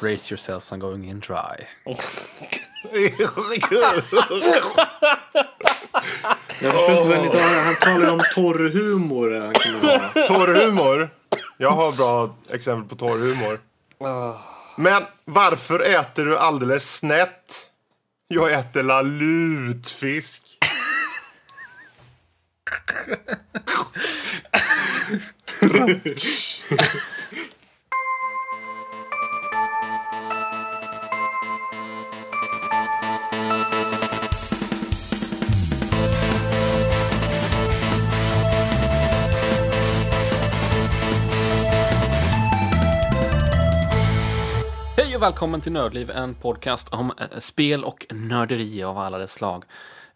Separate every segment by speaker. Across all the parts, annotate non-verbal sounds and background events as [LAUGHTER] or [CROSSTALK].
Speaker 1: Brace yourselves on going in dry.
Speaker 2: Jag förstår inte vad ni talar Han talar om torrhumor. han kunde vara.
Speaker 3: Torrhumor. Jag har bra exempel på torrhumor. Men varför äter du alldeles snett? Jag äter la lutfisk. [LAUGHS]
Speaker 1: och välkommen till Nördliv, en podcast om eh, spel och nörderi av alla dess slag.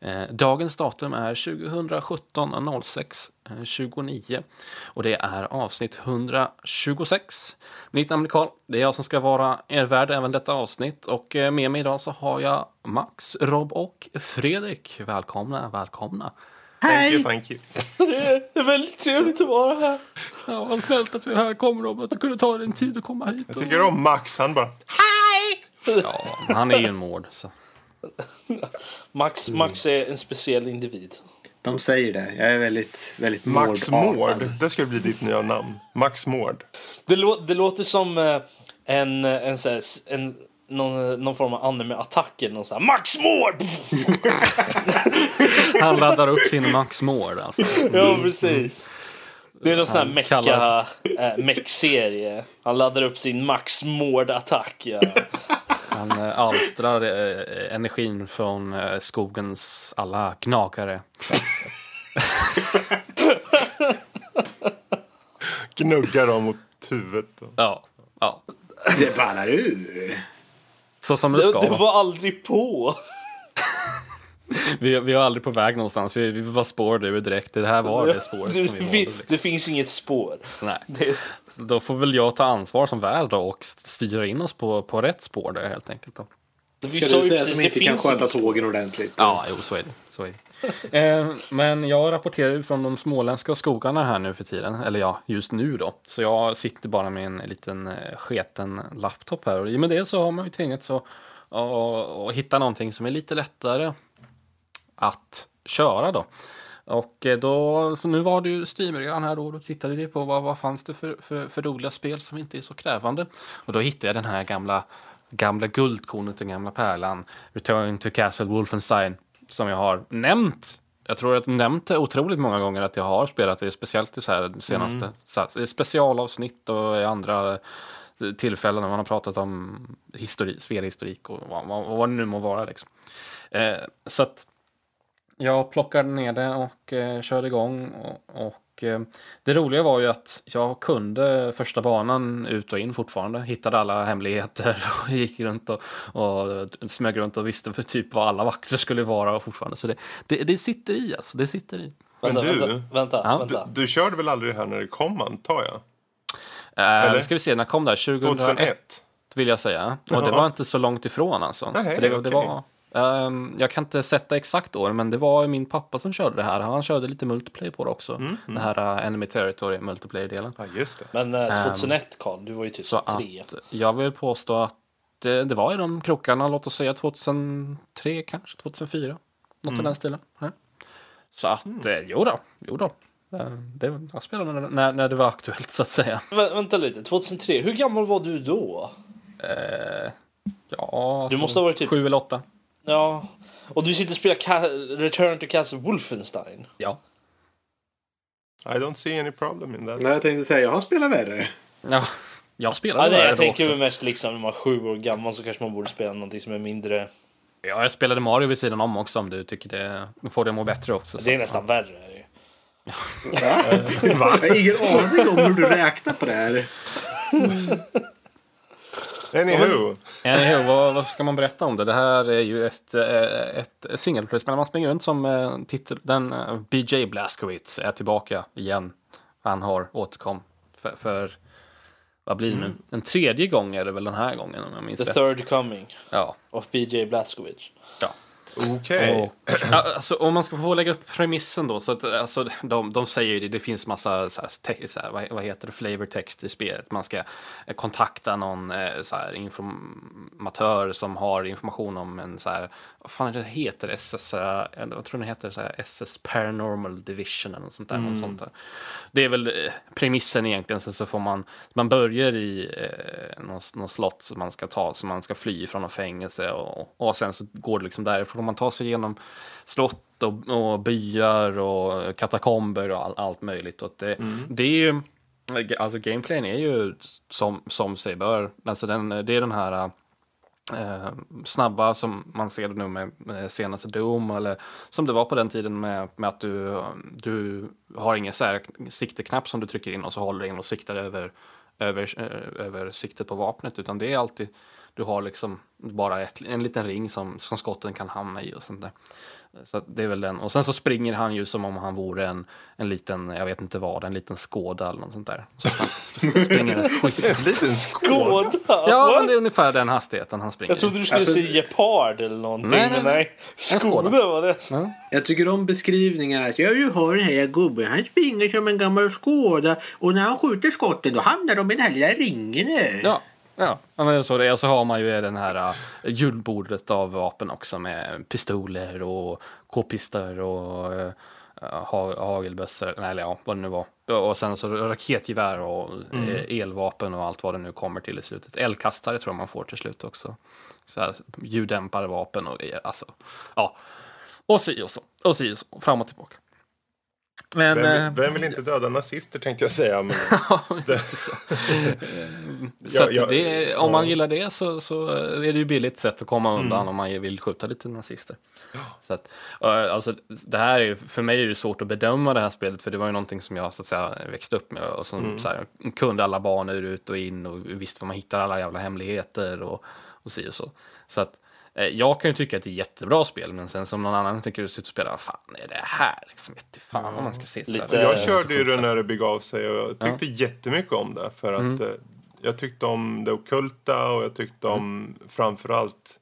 Speaker 1: Eh, dagens datum är 2017-06-29 eh, och det är avsnitt 126. Mitt namn är Karl, det är jag som ska vara er värd även detta avsnitt och med mig idag så har jag Max, Rob och Fredrik. Välkomna, välkomna.
Speaker 3: Thank you, thank you.
Speaker 1: Det är väldigt trevligt att vara här. Ja, vad snällt att du är här kom Rob, att du kunde ta dig en tid att komma hit.
Speaker 3: Jag tycker om Max. Han bara...
Speaker 1: Ja, han är ju en mård. Så.
Speaker 4: Max, Max är en speciell individ.
Speaker 2: De säger det. Jag är väldigt, väldigt
Speaker 3: Max. Mård. Det ska bli ditt nya namn. Max Mård.
Speaker 4: Det, lå, det låter som eh, en, eh, en, s- en någon, eh, någon form av anime-attack eller någon sån här Max Mård! [LAUGHS]
Speaker 1: Han laddar upp sin Max Mård alltså.
Speaker 4: ja, precis. Det är någon sån här
Speaker 1: Han
Speaker 4: mecka,
Speaker 1: kallar-
Speaker 4: äh, meck-serie. Han laddar upp sin Max Mård-attack. Ja.
Speaker 1: Han eh, alstrar eh, energin från eh, skogens alla gnagare.
Speaker 3: Gnuggar dem mot huvudet.
Speaker 1: Ja, ja.
Speaker 2: Det ballar ur.
Speaker 1: Så som det ska.
Speaker 4: det var aldrig på. [LAUGHS]
Speaker 1: Vi, vi var aldrig på väg någonstans. Vi, vi bara spårade ur direkt. Det här var det spåret
Speaker 4: det,
Speaker 1: som [LAUGHS] vi valde. Liksom.
Speaker 4: det finns inget spår.
Speaker 1: Nej. [LAUGHS]
Speaker 4: Det,
Speaker 1: Då får väl jag ta ansvar som värd och styra in oss på, på rätt spår där helt enkelt. Då.
Speaker 4: Vi
Speaker 2: Ska du säga
Speaker 4: precis,
Speaker 2: att de inte kan sköta tågen ordentligt?
Speaker 1: Ja, jo, så är det. Så är det. [LAUGHS] Eh, men jag rapporterar ju från de småländska skogarna här nu för tiden. Eller ja, just nu då. Så jag sitter bara med en liten eh, sketen laptop här. Och i och med det så har man ju tvingats att, hitta någonting som är lite lättare att köra då. Och eh, då, så nu var det ju Steam-rean här då, då tittade vi på vad, vad fanns det för, för, för roliga spel som inte är så krävande. Och då hittade jag den här gamla, gamla guldkornet, den gamla pärlan, Return to Castle Wolfenstein, som jag har nämnt. Jag tror att jag nämnt det otroligt många gånger att jag har spelat det, speciellt i så här senaste så här, specialavsnitt och i andra tillfällen när man har pratat om histori, spelhistorik och vad, vad, vad det nu må vara. Liksom. Eh, så att jag plockade ner det och eh, körde igång. Och, och eh, det roliga var ju att jag kunde första banan ut och in fortfarande. Hittade alla hemligheter [LAUGHS] och gick runt och, och smög runt och visste för typ vad alla vakter skulle vara och fortfarande. Så det, det, det sitter i alltså, det sitter i.
Speaker 3: Men
Speaker 4: Vänta,
Speaker 3: du,
Speaker 4: vänta, vänta,
Speaker 1: Ja,
Speaker 4: vänta.
Speaker 3: du, du körde väl aldrig det här när det kom antar jag?
Speaker 1: Eh,
Speaker 3: Eller?
Speaker 1: ska vi se, när kom det? här? 2001,
Speaker 3: 2001?
Speaker 1: vill jag säga. Och det var inte så långt ifrån alltså.
Speaker 3: Nej,
Speaker 1: För det, det
Speaker 3: okej.
Speaker 1: var, ehm, jag kan inte sätta exakt år, men det var min pappa som körde det här. Han körde lite multiplayer på det också.
Speaker 3: Mm,
Speaker 1: Den här uh, Enemy Territory multiplayer-delen.
Speaker 3: Ja, just det.
Speaker 4: Men eh,
Speaker 1: Ehm,
Speaker 4: 2001 Karl, du var ju typ
Speaker 1: Så
Speaker 4: tre.
Speaker 1: att jag vill påstå att det, det var i de krokarna, låt oss säga 2003 kanske, 2004. Något
Speaker 3: Mm.
Speaker 1: i den stilen. Ja. Så att, eh, jo då, jo då. Eh, Det, jag spelade när, när, när det var aktuellt så att säga. [LAUGHS]
Speaker 4: Vä vänta lite, 2003, hur gammal var du då?
Speaker 1: Eh, ja, alltså,
Speaker 4: måste ha varit typ-
Speaker 1: Sju eller åtta.
Speaker 4: Ja, och du sitter och spelar Ca- Return to Castle Wolfenstein.
Speaker 1: Ja.
Speaker 3: I don't see any problem in that.
Speaker 2: Nej, jag tänkte säga, jag har spelat värre.
Speaker 1: ja. Jag spelade
Speaker 4: Ja, nej,
Speaker 1: där
Speaker 4: jag
Speaker 1: då
Speaker 4: tänker
Speaker 1: också.
Speaker 4: mest liksom när man är sju år gammal så kanske man borde spela någonting som är mindre.
Speaker 1: Ja, jag spelade Mario vid sidan om också om du tycker det får det att må bättre också. så
Speaker 4: Det är
Speaker 1: att-
Speaker 4: nästan värre. [LAUGHS]
Speaker 2: Jag har ingen aning om hur du räknar på det här. [LAUGHS]
Speaker 3: Anywho.
Speaker 1: Anywho, vad, vad ska man berätta om det? Det här är ju ett, eh, ett singelplayer-spel. Man springer runt som eh, titel, den eh, BJ Blazkowicz är tillbaka igen. Han har återkom för, för vad blir det nu? En tredje gång är det väl den här gången om jag minns
Speaker 4: The
Speaker 1: rätt.
Speaker 4: third coming
Speaker 1: Ja,
Speaker 4: of BJ Blazkowicz.
Speaker 1: ja.
Speaker 3: Okej.
Speaker 1: Okay. ja, alltså, om man ska få lägga upp premissen då, så att, alltså, de, de säger ju det, det finns massa, så här, te, så här, vad, vad heter det, flavor text i spelet. Man ska eh, kontakta någon eh, så här, informatör som har information om en så här, vad fan är det heter, SS, eh, jag tror det heter så SS Paranormal Division eller något sånt där. Något sånt där. Det är väl eh, premissen egentligen, sen så får man, man börjar i eh, någon, någon slott som man ska ta, som man ska fly från något fängelse och, och sen så går det liksom därifrån man tar sig igenom slott och, och byar och katakomber och all, allt möjligt. Och det, det är ju, alltså gameplayen är ju som, som sig bör. Alltså den, det är den här eh, snabba som man ser nu med, med senaste Doom eller som det var på den tiden med, med att du, du har ingen sär, sikteknapp som du trycker in och så håller in och siktar över, över, eh, över siktet på vapnet utan det är alltid du har liksom bara ett, en liten ring som, som skotten kan hamna i och sånt där. Så det är väl den. Och sen så springer han ju som om han vore en, en liten, jag vet inte vad, en liten skåda eller något sånt där. Så springer den skit. [LAUGHS]
Speaker 3: En liten.
Speaker 4: Skåda?
Speaker 1: Ja,
Speaker 4: What?
Speaker 1: men det är ungefär den hastigheten han springer
Speaker 4: Jag trodde du skulle
Speaker 2: Alltså-
Speaker 4: säga gepard eller någonting.
Speaker 1: Nej, nej, nej.
Speaker 4: Skoda. var det.
Speaker 1: Ja.
Speaker 2: Jag tycker om beskrivningar att jag ju har den här gubben. Han springer som en gammal skåda och när han skjuter skotten då hamnar de i den här lilla ringen. här.
Speaker 1: Ja, ja. men det är så det är. Och så har man ju den här uh, julbordet av vapen också med pistoler och k-pistar och uh, ha, hagelbössor, nej eller ja, vad det nu var. Och sen så raketgevär och eh, elvapen och allt vad det nu kommer till i slutet. Eldkastare tror jag man får till slut också. Så här, ljuddämpare vapen och grejer. Alltså, ja. Och si och så. Och si och så. Fram och tillbaka. Men...
Speaker 3: Vem,
Speaker 1: eh,
Speaker 3: vem vill inte döda nazister tänkte jag säga. Men [LAUGHS]
Speaker 1: så. [LAUGHS] om man
Speaker 3: ja.
Speaker 1: gillar det så, så är det ju billigt sätt att komma undan om man vill skjuta lite nazister. Så att, eh, alltså, det här är, för mig är det svårt att bedöma det här spelet för det var ju någonting som jag så att säga växte upp med och som så här, kunde alla banor ut och in och visste var man hittar alla jävla hemligheter och, och si och så. Så att jag kan ju tycka att det är jättebra spel men sen som någon annan ser ut att spela, vad fan är det här liksom? Vet inte fan om man ska sitta
Speaker 4: Lite-
Speaker 3: jag
Speaker 4: Eh,
Speaker 3: körde ju det när det begav sig och jag tyckte jättemycket om det. För att eh, jag tyckte om det ockulta och jag tyckte om framförallt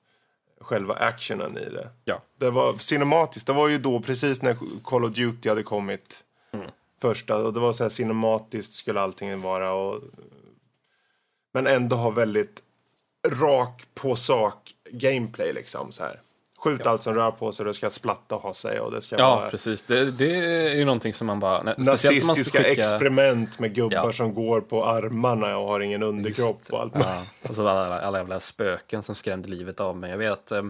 Speaker 3: själva actionen i det.
Speaker 1: Ja.
Speaker 3: Det var cinematiskt. Det var ju då precis när Call of Duty hade kommit. Första. Och det var så här cinematiskt skulle allting vara. Och, men ändå ha väldigt rak på sak gameplay liksom så här. Skjut allt som rör på sig och det ska splatta och ha sig och det ska
Speaker 1: Ja,
Speaker 3: vara
Speaker 1: precis. Det, det är ju någonting som man bara... speciellt om man
Speaker 3: nazistiska
Speaker 1: skicka-
Speaker 3: experiment med gubbar
Speaker 1: Ja.
Speaker 3: som går på armarna och har ingen underkropp och allt.
Speaker 1: Ja, och så alla, alla jävla spöken som skrämde livet av mig. Jag vet, eh,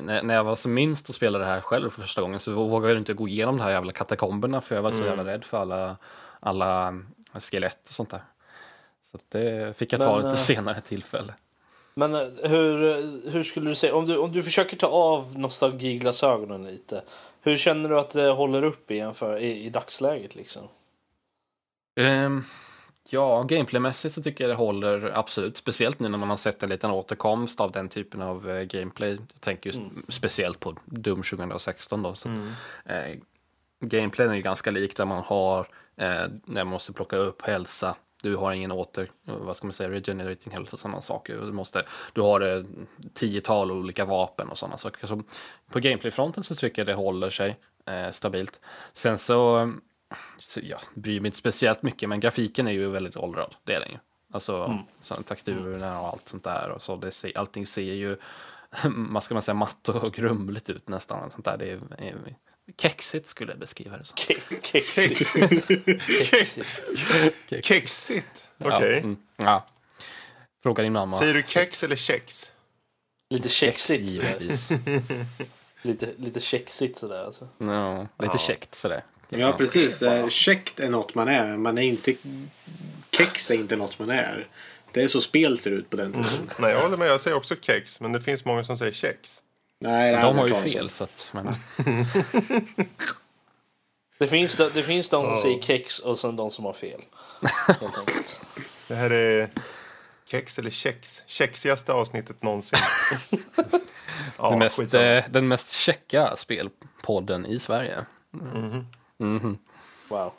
Speaker 1: när, när jag var som minst och spelade det här själv för första gången så vågade jag inte gå igenom de här jävla katakomberna för jag var så jävla rädd för alla, alla skelett och sånt där. Så det fick jag ta
Speaker 4: Men,
Speaker 1: lite
Speaker 4: eh,
Speaker 1: senare tillfälle.
Speaker 4: Men eh, hur, eh, hur skulle du säga, om du, om du försöker ta av nostalgiglasögonen lite. Hur känner du att det håller upp igen för, i, i dagsläget liksom?
Speaker 1: Ehm, ja, gameplaymässigt så tycker jag det håller absolut. Speciellt nu när man har sett en liten återkomst av den typen av eh, gameplay. Jag tänker just speciellt på Doom 2016 då. Så, eh, gameplayen är ju ganska lik där man har, eh, när man måste plocka upp hälsa. Du har ingen åter, vad ska man säga, regenerating health och sådana saker. Du, måste, du har eh, tiotal olika vapen och sådana saker. Så på gameplayfronten så tycker jag det håller sig eh, stabilt. Sen så, så jag bryr mig inte speciellt mycket, men grafiken är ju väldigt åldrad. Det är den ju. Alltså så, texturerna och allt sånt där. Och så, det ser, allting ser ju, [LAUGHS] vad ska man säga, matt och grumligt ut nästan. Sånt där. Det är, är kexigt skulle jag beskriva det som.
Speaker 4: Ke- Kexigt. Kexigt.
Speaker 3: Kexigt? Okej.
Speaker 1: Ja, mm, ja. Fråga din mamma.
Speaker 3: Säger du kex eller kex?
Speaker 4: Lite
Speaker 1: Kex,
Speaker 4: kexigt.
Speaker 1: givetvis. [LAUGHS]
Speaker 4: Lite, lite kexigt sådär alltså.
Speaker 1: Ja, lite käckt sådär.
Speaker 2: Ja, precis. Eh, Käckt är något man är. Man är inte... Kex är inte något man är. Det är så spel ser ut på den tiden.
Speaker 3: Nej, jag håller med. Jag säger också kex, men det finns många som säger kex.
Speaker 2: Nej, det
Speaker 1: De har ju fel så att, men, [LAUGHS]
Speaker 4: Det finns, de, det finns de som säger kex och sen de som har fel. [LAUGHS]
Speaker 3: Det här är kex eller kex. Kexigaste avsnittet någonsin. [LAUGHS] ja,
Speaker 1: den, mest, eh, den mest checka spelpodden i Sverige.
Speaker 4: Wow.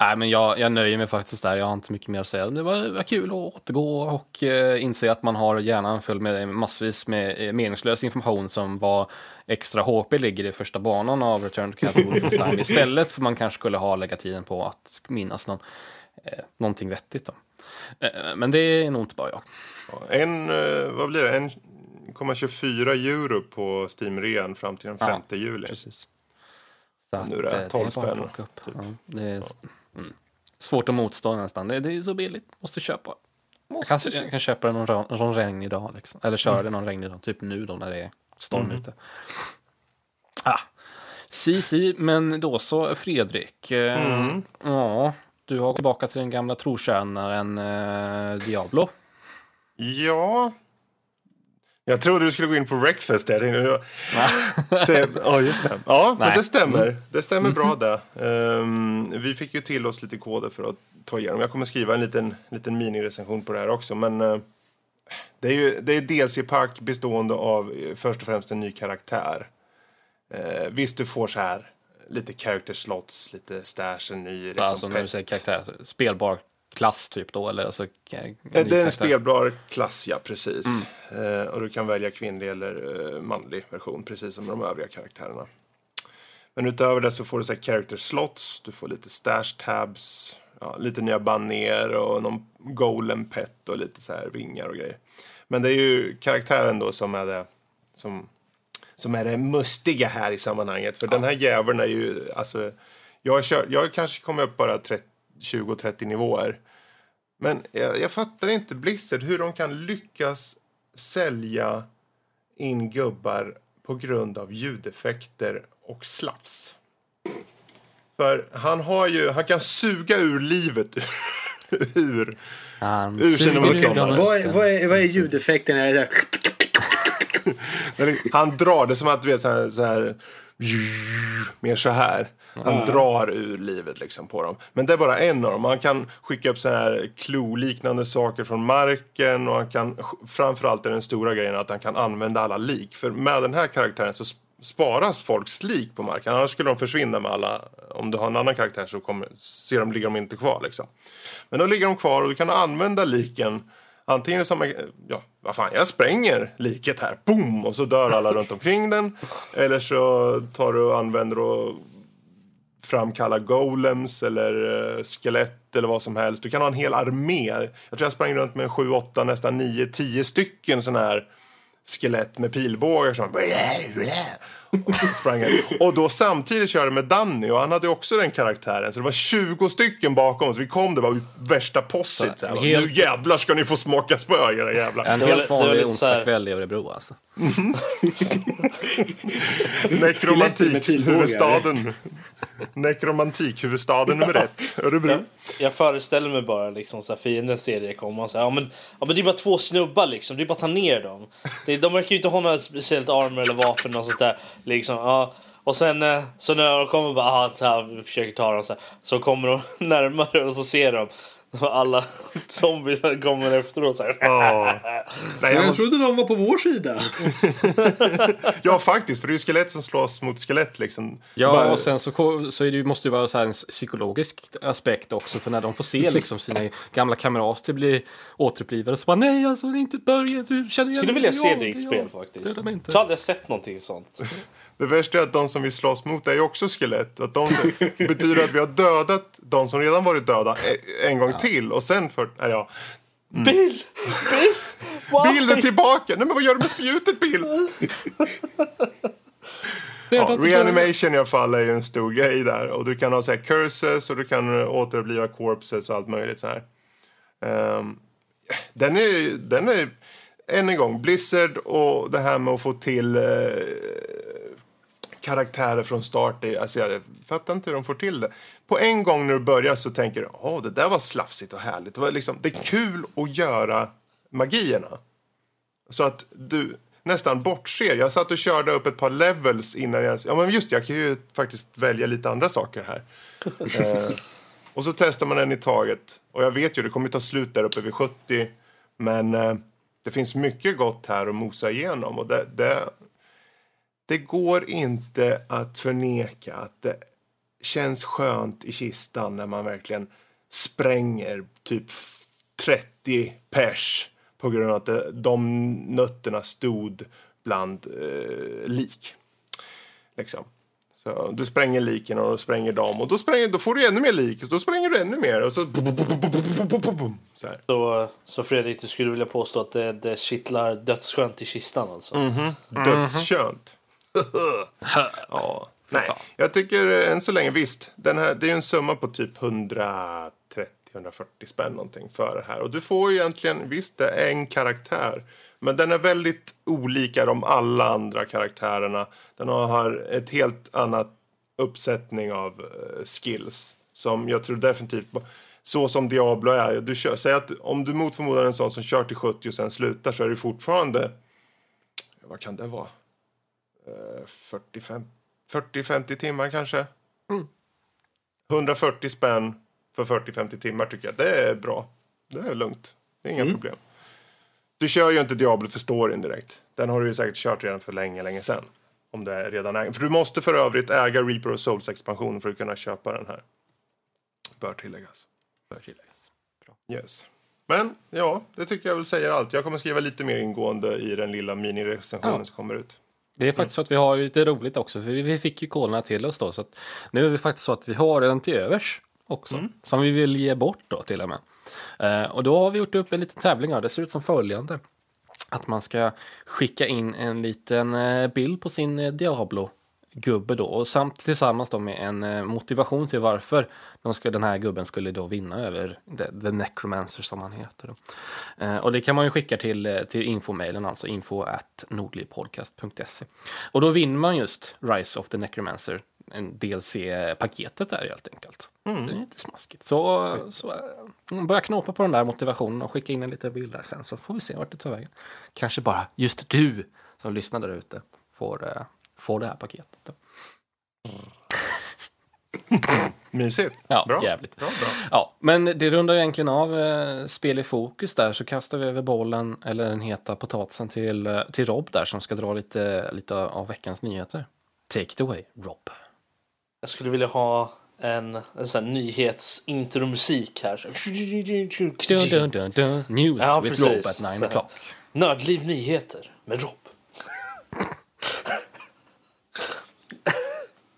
Speaker 1: Nej, men jag, jag nöjer mig faktiskt där. Jag har inte så mycket mer att säga. Det var, var kul att återgå och eh, inse att man har hjärnan full med massvis med eh, meningslös information som var extra HP ligger i första banan av Return to Castle Wolfenstein istället för man kanske skulle ha lägga tiden på att minnas någon, eh, någonting vettigt. Då. Eh, men det är nog inte bara jag.
Speaker 3: Ja, En, eh, vad blir det? 1,24 euro på Steam-rean fram till den 5 juli.
Speaker 1: Precis. Så
Speaker 3: Nu är det
Speaker 1: eh,
Speaker 3: 12
Speaker 1: bara att
Speaker 3: spänn, typ.
Speaker 1: Ja, det är s- mm. svårt att motstå nästan. Det, det är så billigt. Måste köpa. jag, kan, jag kan köpa det någon, någon regnig dag. Liksom. Eller köra det någon regnig dag. Typ nu då när det är storm
Speaker 3: Mm.
Speaker 1: ute. Ah. Si, si, men då så Fredrik. Eh,
Speaker 3: Mm.
Speaker 1: Ja, du har tillbaka till den gamla trotjänaren eh, Diablo.
Speaker 3: Ja. Jag trodde du skulle gå in på Wreckfest där. [LAUGHS] Jag ja, just det. Ja, men det stämmer. Det stämmer bra det. Ehm, vi fick ju till oss lite koder för att ta igenom. Jag kommer skriva en liten, liten minirecension på det här också. Men eh, det är ju det är DLC-pack bestående av eh, först och främst en ny karaktär. Uh, visst, du får så här lite character slots, lite stash, en ny liksom,
Speaker 1: alltså när du säger karaktär, spelbar klass typ då? Eller alltså, en
Speaker 3: Eh, Det är en
Speaker 1: karaktär.
Speaker 3: spelbar klass, ja precis.
Speaker 1: Mm.
Speaker 3: Eh, och du kan välja kvinnlig eller eh, manlig version, precis som de övriga karaktärerna. Men utöver det så får du så här character slots, du får lite stash tabs, ja, lite nya baner och någon golem pet och lite så här vingar och grejer. Men det är ju karaktären då som är det som, som är det mustiga här i sammanhanget. För den här jäveln är ju, alltså, jag, kört, jag kanske kommit upp bara 30 20-30 nivåer. Men jag, jag fattar inte Blizzard hur de kan lyckas sälja in gubbar på grund av ljudeffekter och slafs. För han har ju, han kan suga ur livet [LAUGHS] ur.
Speaker 1: Han
Speaker 3: Ur sina motståndare.
Speaker 2: Vad är, vad är, vad är ljudeffekten? Är [LAUGHS] det
Speaker 3: Han drar det som att du vet så här, så här mer så här. Han drar ur livet liksom på dem. Men det är bara en av dem. Han kan skicka upp så här klo-liknande saker från marken och han kan framförallt är den stora grejen att han kan använda alla lik. För med den här karaktären så sp- sparas folks lik på marken. Annars skulle de försvinna med alla. Om du har en annan karaktär så kommer, ser de, ligger de inte kvar liksom. Men då ligger de kvar och du kan använda liken Antingen som, ja, vad fan, jag spränger liket här, boom, och så dör alla runt omkring den. Eller så tar du och använder och framkallar golems eller eh, skelett eller vad som helst. Du kan ha en hel armé. Jag tror jag sprang runt med 7, 8, nästan 9, 10 stycken sådana här skelett med pilbågar som och [LAUGHS] sprang. Och då samtidigt körde med Danny och han hade också den karaktären. Så det var 20 stycken bakom oss. Vi kom, det var värsta possit. Så här,
Speaker 1: helt-
Speaker 3: Nu jävlar ska ni få smaka spö era jävlar.
Speaker 1: En helt vanlig onsdagskväll i Örebro alltså. [LAUGHS]
Speaker 3: Nekromantikhuvudstaden. Nekromantikhuvudstaden nummer ett. Örebro.
Speaker 4: Jag, jag föreställer mig bara liksom så här fiendens serie komma och säga ja men, ja men det är bara två snubbar liksom, det är bara att ta ner dem. Det, de verkar ju inte ha några speciellt armor eller vapen och sånt där. Liksom, ja. Och sen eh, så när de kommer bara aha, så här, försöker ta dem så här. Så kommer de [LAUGHS] närmare och så ser de [LAUGHS] alla [LAUGHS] zombies kommer efteråt så här.
Speaker 3: Ja. [LAUGHS] Nej, jag
Speaker 2: Jag
Speaker 3: måste,
Speaker 2: trodde de var på vår sida.
Speaker 3: ja, faktiskt. För det är ju skelett som slåss mot skelett liksom.
Speaker 1: Ja,
Speaker 3: Bara-
Speaker 1: och sen så, så är det, ju- måste det ju vara så här en psykologisk aspekt också. För när de får se liksom sina gamla kamrater bli återupplivade så bara nej alltså det är inte Börje, du känner igen
Speaker 4: Skulle vilja se det i ett spel
Speaker 1: det
Speaker 4: faktiskt. Jag har aldrig sett någonting sånt.
Speaker 3: Det värsta är att de som vi slåss mot är ju också skelett. Att de [LAUGHS] betyder att vi har dödat de som redan varit döda e- en gång till. Och sen för... Nej, ja.
Speaker 4: Bill! Bill! Why?
Speaker 3: Bill, är tillbaka! Nej men vad gör du med spjutet Bill? Ja, reanimation i alla fall är ju en stor grej där. Och du kan ha så här curses och du kan återuppliva corpses och allt möjligt så här. Ehm, den är den är än en gång Blizzard och det här med att få till eh, karaktärer från start. Alltså jag fattar inte hur de får till det. På en gång när du börjar så tänker du åh det där var slafsigt och härligt. Det, var liksom, det är kul att göra magierna. Så att du nästan bortser. Jag satt och körde upp ett par levels innan jag ens... Ja men just jag kan ju faktiskt välja lite andra saker här. [LAUGHS] eh, och så testar man en i taget. Och jag vet ju, det kommer ta slut där uppe vid 70. Men eh, det finns mycket gott här att mosa igenom. Och det, det, det går inte att förneka att det känns skönt i kistan när man verkligen spränger typ 30 pers på grund av att de nötterna stod bland eh, lik. Liksom. Så du spränger liken och spränger dem och då, spränger, då får du ännu mer lik och då spränger du ännu mer och så... så.
Speaker 4: Så, så Fredrik, du skulle vilja påstå att det, det kittlar dödsskönt i kistan alltså?
Speaker 3: Mm. Dödsskönt. [LAUGHS] ja. Nej, jag tycker eh, än så länge visst. Den här, det är ju en summa på typ 130-140 spänn någonting för det här. Och du får ju egentligen, visst det är en karaktär. Men den är väldigt olika de alla andra karaktärerna. Den har ett helt annat uppsättning av eh, skills. Som jag tror definitivt, så som Diablo är. Du kör, säg att om du mot förmodan är en sån som kör till 70 och sen slutar så är det fortfarande, vad kan det vara? Eh, 45 40-50 timmar kanske. 140 spänn för 40-50 timmar tycker jag. Det är bra. Det är lugnt. Det är inga problem. Du kör ju inte Diablo för storyn direkt. Den har du ju säkert kört redan för länge, länge sedan. Om det är redan äger. För du måste för övrigt äga Reaper och Souls expansionen för att kunna köpa den här. Bör tilläggas.
Speaker 1: Bör tilläggas. Bra.
Speaker 3: Yes. Men ja, det tycker jag väl säger allt. Jag kommer skriva lite mer ingående i den lilla minirecensionen
Speaker 1: Ja.
Speaker 3: som kommer ut.
Speaker 1: Det är faktiskt så att vi har lite roligt också, för vi, fick ju koderna till oss då. Så nu är det faktiskt så att vi har den till övers också, som vi vill ge bort då till och med. Eh, och då har vi gjort upp en liten tävling här, det ser ut som följande. Att man ska skicka in en liten eh, bild på sin eh, Diablo gubbe då och samt tillsammans då med en eh, motivation till varför de ska, den här gubben skulle då vinna över the, the Necromancer som han heter. Eh, och det kan man ju skicka till, eh, till infomailen, alltså info at nordlivpodcast.se. Och då vinner man just Rise of the Necromancer, en DLC-paketet där helt enkelt. Det är lite smaskigt. Så, så eh, börja knåpa på den där motivationen och skicka in en liten bild där sen så får vi se vart det tar vägen. Kanske bara just du som lyssnar där ute får, får det här paketet. Då. [LAUGHS]
Speaker 3: Mysigt.
Speaker 1: Ja,
Speaker 3: bra.
Speaker 1: jävligt.
Speaker 3: Bra, bra.
Speaker 1: Ja, men det rundar ju egentligen av eh, spel i fokus där så kastar vi över bollen eller den heta potatisen till, eh, till Rob där som ska dra lite, lite av veckans nyheter. Take it away, Rob.
Speaker 4: Jag skulle vilja ha en, en sån här nyhetsintromusik här.
Speaker 1: Dun, dun, dun, dun. News
Speaker 4: Ja,
Speaker 1: with
Speaker 4: precis.
Speaker 1: Rob at 9 o'clock.
Speaker 4: Nördliv nyheter med Rob.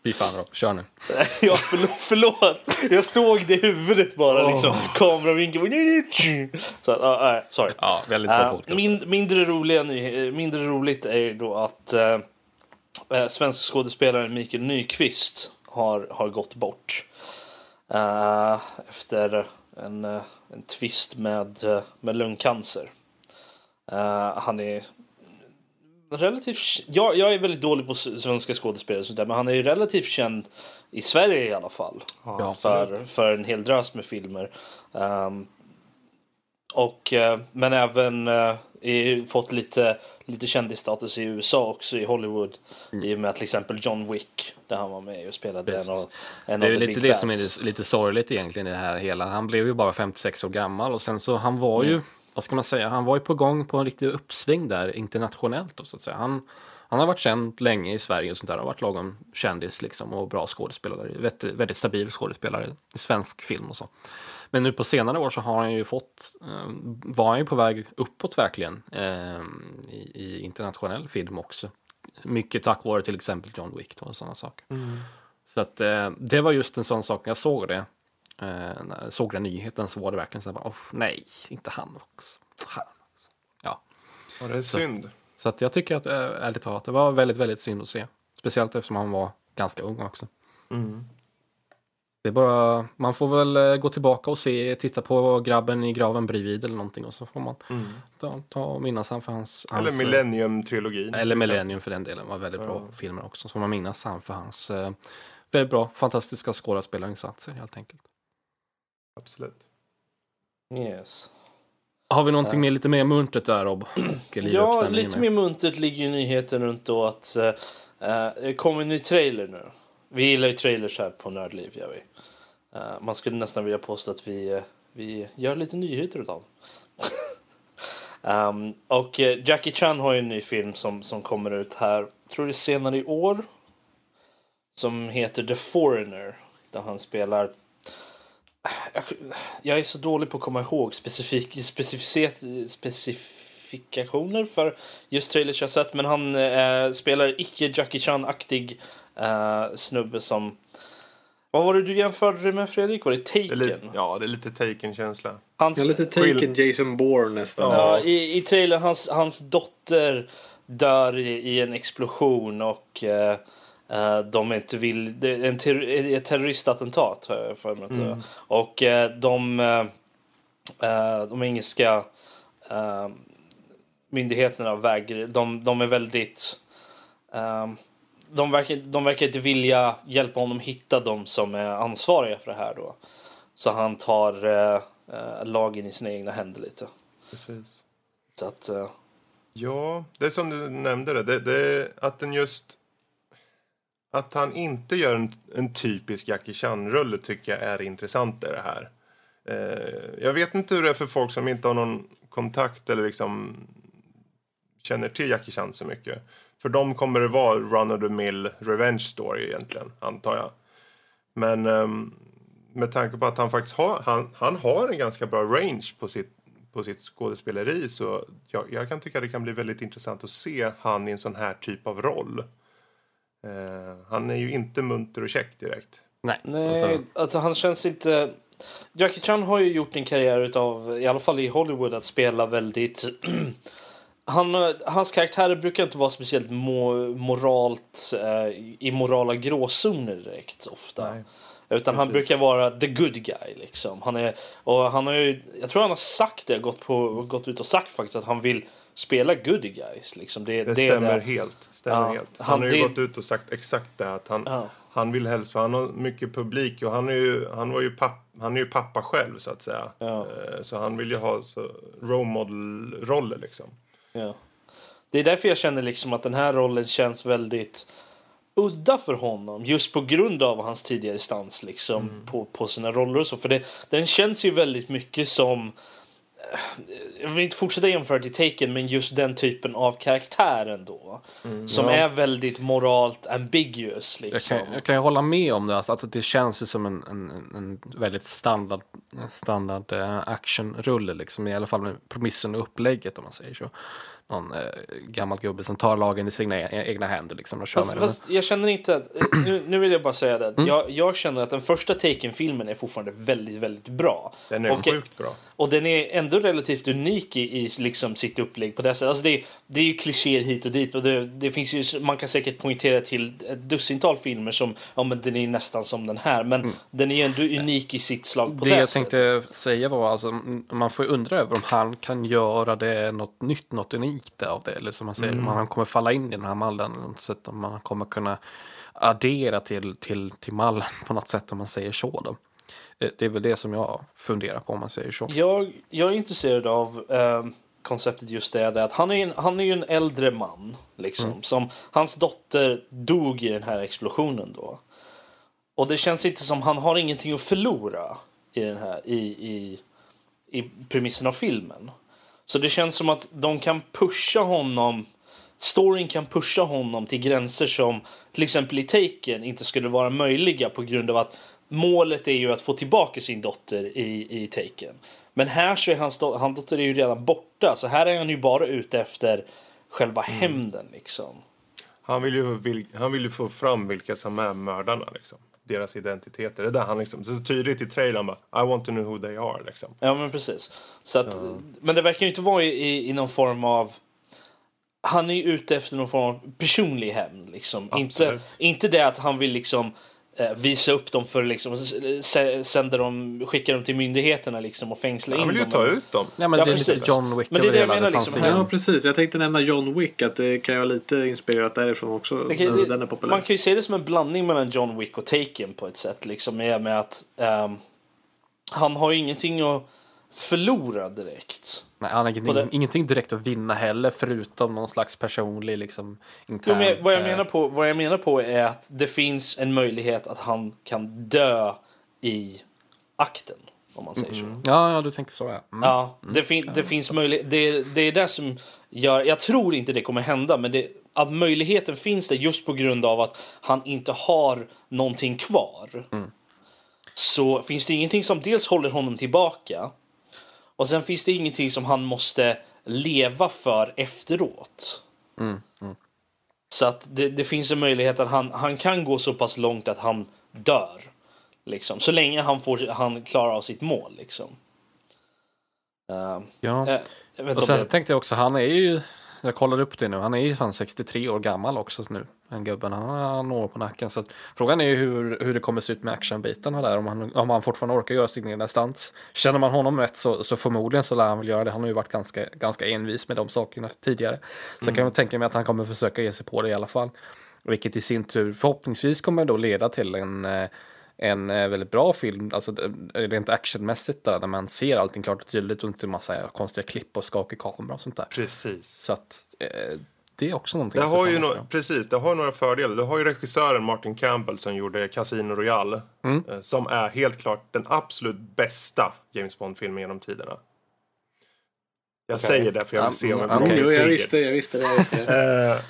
Speaker 1: Fy fan Rob, kör nu. [LAUGHS]
Speaker 4: Ja, förlåt, förlåt. Jag såg det i huvudet bara liksom. Kameravinkeln. Så, uh, uh, sorry.
Speaker 1: Ja, väldigt bra
Speaker 4: Uh,
Speaker 1: podcast.
Speaker 4: min, mindre, roliga mindre roligt är då att uh, svenska skådespelaren Mikael Nyqvist har, har gått bort. Uh, efter en, en twist med, med lungcancer. Uh, han är relativt... Jag, jag är väldigt dålig på svenska skådespelare och sånt där, men han är ju relativt känd i Sverige i alla fall.
Speaker 1: Ja,
Speaker 4: för, för en hel drös med filmer. Ehm, och, eh, men även uh, fått lite, lite kändisstatus i USA också i Hollywood. I och med till exempel John Wick där han var med och spelade
Speaker 1: Precis.
Speaker 4: en av, en
Speaker 1: Det är ju lite det som är
Speaker 4: bands.
Speaker 1: lite sorgligt egentligen i det här hela. Han blev ju bara 56 år gammal och sen så han var ju, vad ska man säga, han var ju på gång på en riktig uppsving där internationellt då, så att säga. Han, han har varit känd länge i Sverige och sånt där, har varit lagom kändis liksom och bra skådespelare, väldigt, väldigt stabil skådespelare i svensk film och så. Men nu på senare år så har han ju fått, eh, var han ju på väg uppåt verkligen eh, i, i internationell film också. Mycket tack vare till exempel John Wick då, och sådana saker. Så att eh, det var just en sån sak när jag såg det. Eh, såg den nyheten så var det verkligen så här, bara, "Åh, nej, inte han också. Han. Ja,
Speaker 3: Ja, det är synd.
Speaker 1: så att jag tycker att, eh, ärligt talat, det var väldigt, väldigt synd att se. Speciellt eftersom han var ganska ung också. Det är bara, man får väl eh, gå tillbaka och se, titta på grabben i graven bredvid eller någonting och så får man ta, ta och minnas han för hans...
Speaker 3: Eller
Speaker 1: hans, eh,
Speaker 3: Millennium-trilogin.
Speaker 1: eller Millennium för den delen, var väldigt bra filmer också. Så får man minnas han för hans väldigt bra, fantastiska skådespelarinsatser helt enkelt.
Speaker 3: Absolut.
Speaker 4: Yes.
Speaker 1: Har vi någonting mer, lite mer muntert där Rob? Och
Speaker 4: Ja, lite
Speaker 1: med?
Speaker 4: mer muntert ligger ju nyheten runt då att uh, det kommer en ny trailer nu. Vi gillar ju trailers här på Nördliv, gör vi. Eh, man skulle nästan vilja påstå att vi, eh, vi gör lite nyheter utav um, [LAUGHS] Och eh, Jackie Chan har ju en ny film som, som kommer ut här, tror det senare i år. Som heter The Foreigner. där han spelar jag, är så dålig på att komma ihåg specifik, specific- specifikationer för just trailers jag sett men han eh, spelar icke Jackie Chan-aktig eh, snubbe som vad var det du jämförde det med Fredrik? Var det
Speaker 3: Det
Speaker 4: Taken?
Speaker 3: lite, ja, det är lite Taken-känsla.
Speaker 4: Hans,
Speaker 2: Ja, lite Taken Jason Bourne nästan.
Speaker 4: Ja, i, i trailern, hans, hans dotter dör i, i en explosion och eh, de inte vill... Det är en ter, ett terroristattentat har jag för mig. var. Och eh, de, eh, eh, de engelska eh, myndigheterna vägrar... De, de är väldigt... eh, de, verkar, de verkar inte vilja hjälpa honom hitta de som är ansvariga för det här då. Så han tar eh, eh, lagen i sina egna händer lite.
Speaker 3: Precis.
Speaker 4: Så att, eh,
Speaker 3: Ja, det är som du nämnde det. det, det att den just... Att han inte gör en, en typisk Jackie Chan-rulle tycker jag är intressant i det här. Eh, jag vet inte hur det är för folk som inte har någon kontakt eller liksom känner till Jackie Chan så mycket. För dem kommer det vara run of the mill revenge story egentligen, antar jag. Men eh, med tanke på att han faktiskt har, han, han har en ganska bra range på sitt, på sitt skådespeleri så jag, jag kan tycka det kan bli väldigt intressant att se han i en sån här typ av roll. Eh, han är ju inte munter och käck direkt.
Speaker 1: Nej,
Speaker 4: nej,
Speaker 1: alltså,
Speaker 4: alltså, han känns inte... Jackie Chan har ju gjort en karriär utav, i alla fall i Hollywood, att spela väldigt... [CLEARS THROAT] han, hans karaktärer brukar inte vara speciellt mo, moralt eh, i morala gråzoner direkt ofta.
Speaker 3: Nej.
Speaker 4: Utan han
Speaker 3: Precis.
Speaker 4: brukar vara the good guy liksom. Han är, och han har ju, jag tror han har sagt det, gått, på, gått ut och sagt faktiskt att han vill spela good guys. Liksom. Det,
Speaker 3: Det,
Speaker 4: är
Speaker 3: stämmer
Speaker 4: där-
Speaker 3: helt. Stämmer
Speaker 4: Ja,
Speaker 3: helt. Han,
Speaker 4: han-
Speaker 3: har ju
Speaker 4: det-
Speaker 3: gått ut och sagt exakt det. Att han,
Speaker 4: Ja.
Speaker 3: han vill helst, för han har mycket publik och han är ju, han var ju, papp, han är ju pappa själv så att säga.
Speaker 4: Ja.
Speaker 3: Eh, Så han vill ju ha så, role model-roller liksom.
Speaker 4: Ja. Det är därför jag känner liksom att den här rollen känns väldigt udda för honom. Just på grund av hans tidigare stans liksom, på, på sina roller och så. För det, den känns ju väldigt mycket som eh, jag vill inte fortsätta jämföra till Taken men just den typen av karaktär ändå. Som
Speaker 1: Ja.
Speaker 4: är väldigt moralt ambiguous
Speaker 1: jag,
Speaker 4: liksom.
Speaker 1: kan, jag kan ju hålla med om det. Alltså, att det känns ju som en, en, en väldigt standard, standard eh, actionrulle. Liksom, I alla fall med premissen och upplägget om man säger så. Någon eh, gammal gubbe som tar lagen i sina e- egna händer liksom, och kör
Speaker 4: Fast,
Speaker 1: med den.
Speaker 4: fast jag känner inte att, eh, nu, nu vill jag bara säga det. Jag, jag känner att den första Taken-filmen är fortfarande väldigt, väldigt bra.
Speaker 3: Den är
Speaker 4: Och-
Speaker 3: sjukt bra.
Speaker 4: Och den är ändå relativt unik i, i liksom sitt upplägg på det sättet. Alltså det, det är ju klichéer hit och dit och det, det finns ju, man kan säkert poängtera till ett dussintal filmer som, ja men den är nästan som den här. Men den är ju ändå unik i sitt slag på
Speaker 1: Det
Speaker 4: det,
Speaker 1: jag
Speaker 4: sättet.
Speaker 1: tänkte säga var alltså, mm, man får undra över om han kan göra det något nytt, något unikt av det. Eller som man säger, om han kommer falla in i den här mallen. något sätt, om man kommer kunna addera till, till, till mallen [LAUGHS] på något sätt om man säger så. Då. Eh, Det är väl det som jag funderar på om man säger så.
Speaker 4: Jag, jag är intresserad av eh, konceptet just det, det att han är, en, han är ju en äldre man. Liksom, som, hans dotter dog i den här explosionen då. Och det känns inte som han har ingenting att förlora i den här i, i, i premissen av filmen. Så det känns som att de kan pusha honom Storyn kan pusha honom till gränser som till exempel i Taken inte skulle vara möjliga på grund av att målet är ju att få tillbaka sin dotter i, i Taken. Men här så är hans, hans dotter är ju redan borta så här är han ju bara ute efter själva hämnden liksom.
Speaker 3: Han vill, ju, han vill ju få fram vilka som är mördarna liksom. Deras identiteter. Det är där han liksom, så tydligt i trailern bara, I want to know who they are liksom.
Speaker 4: Ja men precis. Så att, Men det verkar ju inte vara i, i, i någon form av han är ju ute efter någon form av personlig hämnd. Liksom. Inte,
Speaker 3: Absolut.
Speaker 4: inte det att han vill liksom visa upp dem för liksom, sända dem, skicka dem till myndigheterna liksom, och fängsla
Speaker 3: Han
Speaker 4: in
Speaker 3: vill ju
Speaker 4: dem.
Speaker 3: ta ut dem.
Speaker 1: Ja, men
Speaker 4: Ja,
Speaker 1: det är lite
Speaker 4: precis.
Speaker 1: John Wick
Speaker 4: Men det är det jag menar liksom,
Speaker 1: ingen-
Speaker 2: Ja, precis. Jag tänkte nämna John Wick, att det kan ju vara lite inspirerat därifrån också.
Speaker 4: Kan-
Speaker 2: den är populär.
Speaker 4: Man kan ju se det som en blandning mellan John Wick och Taken på ett sätt. Liksom, med, med att ehm, han har ju ingenting att förlora direkt.
Speaker 1: Nej, han har ingenting,
Speaker 4: det-
Speaker 1: ingenting direkt att vinna heller förutom någon slags personlig liksom
Speaker 4: Jo,
Speaker 1: intern...
Speaker 4: men vad, jag
Speaker 1: eh,
Speaker 4: menar på, vad jag menar på är att det finns en möjlighet att han kan dö i akten. Om man säger så.
Speaker 1: Ja, ja, du tänker så ja. Mm.
Speaker 4: Ja, det, fin- det finns möjlighet. Det, det är det som gör. Jag tror inte det kommer hända, men det, att möjligheten finns där just på grund av att han inte har någonting kvar. så finns det ingenting som dels håller honom tillbaka och sen finns det ingenting som han måste leva för efteråt. Så att det, det finns en möjlighet att han, han kan gå så pass långt att han dör. Liksom. Så länge han, får, han klarar av sitt mål. Liksom. Uh,
Speaker 1: Ja.
Speaker 4: jag vet inte
Speaker 1: Och sen så tänkte jag också, han är ju, jag kollade upp det nu, han är ju fan 63 år gammal också nu. Den gubben, han har några på nacken. Så frågan är ju hur, hur det kommer se ut med actionbitarna där, om han, om han fortfarande orkar göra stigningen distans. Känner man honom rätt så, så förmodligen så lär han väl göra det. Han har ju varit ganska, ganska envis med de sakerna tidigare. Så jag kan väl tänka mig att han kommer försöka ge sig på det i alla fall. Vilket i sin tur förhoppningsvis kommer då leda till en eh, en eh, väldigt bra film, alltså eh, rent actionmässigt där, där man ser allting klart och tydligt och inte en massa konstiga klipp och skakig kamera och sånt där.
Speaker 3: Precis.
Speaker 1: Så att eh, det är också någonting
Speaker 3: Det har ju no- precis, det har ju några fördelar. Du har ju regissören Martin Campbell som gjorde Casino Royale.
Speaker 1: Mm.
Speaker 3: eh, Som är helt klart den absolut bästa James Bond-filmen genom tiderna. Jag säger det för jag vill se om jag
Speaker 1: Ja,
Speaker 3: blir
Speaker 1: okej.
Speaker 2: Jo, jag visste, jag visste det. Jag visste det.
Speaker 3: Eh,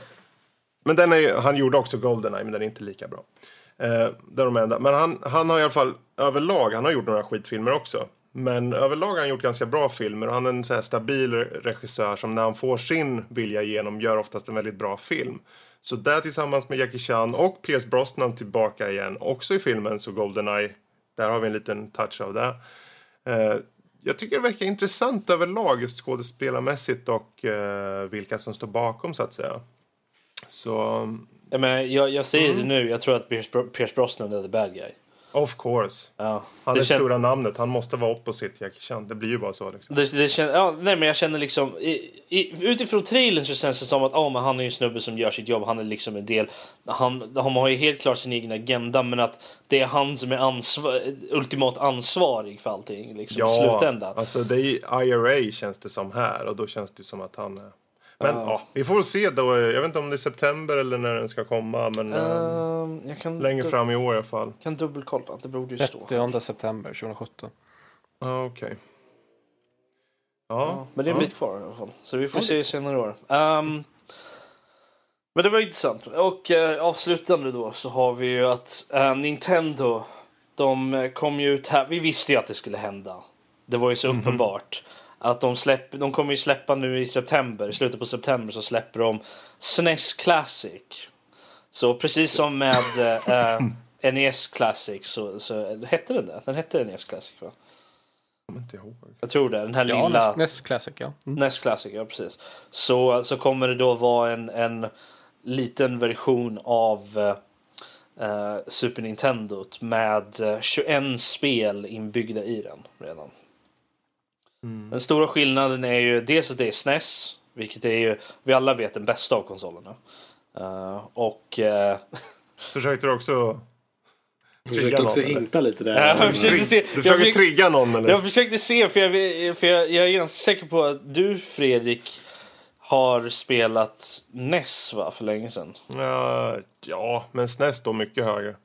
Speaker 3: men den är, ju- han gjorde också Goldeneye, men den är inte lika bra. Eh, det är de enda. Men han, han har i alla fall överlag, han har gjort några skitfilmer också. Men överlag har han gjort ganska bra filmer och han är en så här stabil regissör som när han får sin vilja igenom gör oftast en väldigt bra film. Så där tillsammans med Jackie Chan och Pierce Brosnan tillbaka igen, också i filmen så Goldeneye, där har vi en liten touch av det. Eh, jag tycker det verkar intressant överlag just skådespelarmässigt och eh, vilka som står bakom så att säga. Så, mm.
Speaker 4: Ja, men jag, jag säger
Speaker 3: Mm.
Speaker 4: det nu, jag tror att Pierce, Bro- Pierce Brosnan är the bad guy.
Speaker 3: of course.
Speaker 4: Ja.
Speaker 3: Han
Speaker 4: det
Speaker 3: är
Speaker 4: kän-
Speaker 3: stora namnet, han måste vara opposite Jackie Chan. Det blir ju bara så liksom.
Speaker 4: Det, det kän, ja, nej men jag känner liksom i, i, utifrån trailern så känns det som att oh, men han är ju en snubbe som gör sitt jobb. Han är liksom en del. Han, han har ju helt klart sin egen agenda men att det är han som är ansvar, ultimat ansvarig för allting liksom, i slutändan.
Speaker 3: alltså det är IRA känns det som här och då känns det som att han är... Men ja. vi får väl se då. Jag vet inte om det är september eller när den ska komma men
Speaker 4: jag kan,
Speaker 3: längre fram i år i alla fall.
Speaker 4: kan dubbelkolla, det borde ju stå.
Speaker 1: 30 september 2017.
Speaker 3: Ah, Okej.
Speaker 4: Ja,
Speaker 3: Ja,
Speaker 4: men det är en bit kvar i alla fall. Så vi får se senare år. Ehm, men det var intressant. Och uh, avslutande då så har vi ju att eh, Nintendo, de kom ju ut här. Vi visste ju att det skulle hända. Det var ju så uppenbart. Att de, släpp, de kommer ju släppa nu i september, i slutet på september så släpper de SNES Classic. Så precis som med eh, NES Classic så, så hette den det? Den hette NES Classic va?
Speaker 3: Jag kommer inte ihåg.
Speaker 4: Jag tror det. Den här
Speaker 1: Ja,
Speaker 4: lilla...
Speaker 1: näst, näst Classic ja. Mm.
Speaker 4: NES Classic, ja precis. Så, så kommer det då vara en, en liten version av eh, Super Nintendo med eh, 21 spel inbyggda i den redan. Den stora skillnaden är ju dels att det är SNES, vilket är ju, vi alla vet, den bästa av konsolerna. Eh, och... eh, [LAUGHS]
Speaker 3: Försökte du också...
Speaker 2: Jag försökte också
Speaker 3: någon, eller?
Speaker 2: hinta lite
Speaker 4: jag
Speaker 2: där.
Speaker 4: försökte se,
Speaker 3: Du
Speaker 4: jag
Speaker 3: försöker
Speaker 4: fick-
Speaker 3: trigga någon eller?
Speaker 4: Jag försökte se, för jag, för jag, jag är ganska säker på att du Fredrik har spelat NES va, för länge sedan.
Speaker 3: Ja, ja, men SNES då mycket högre.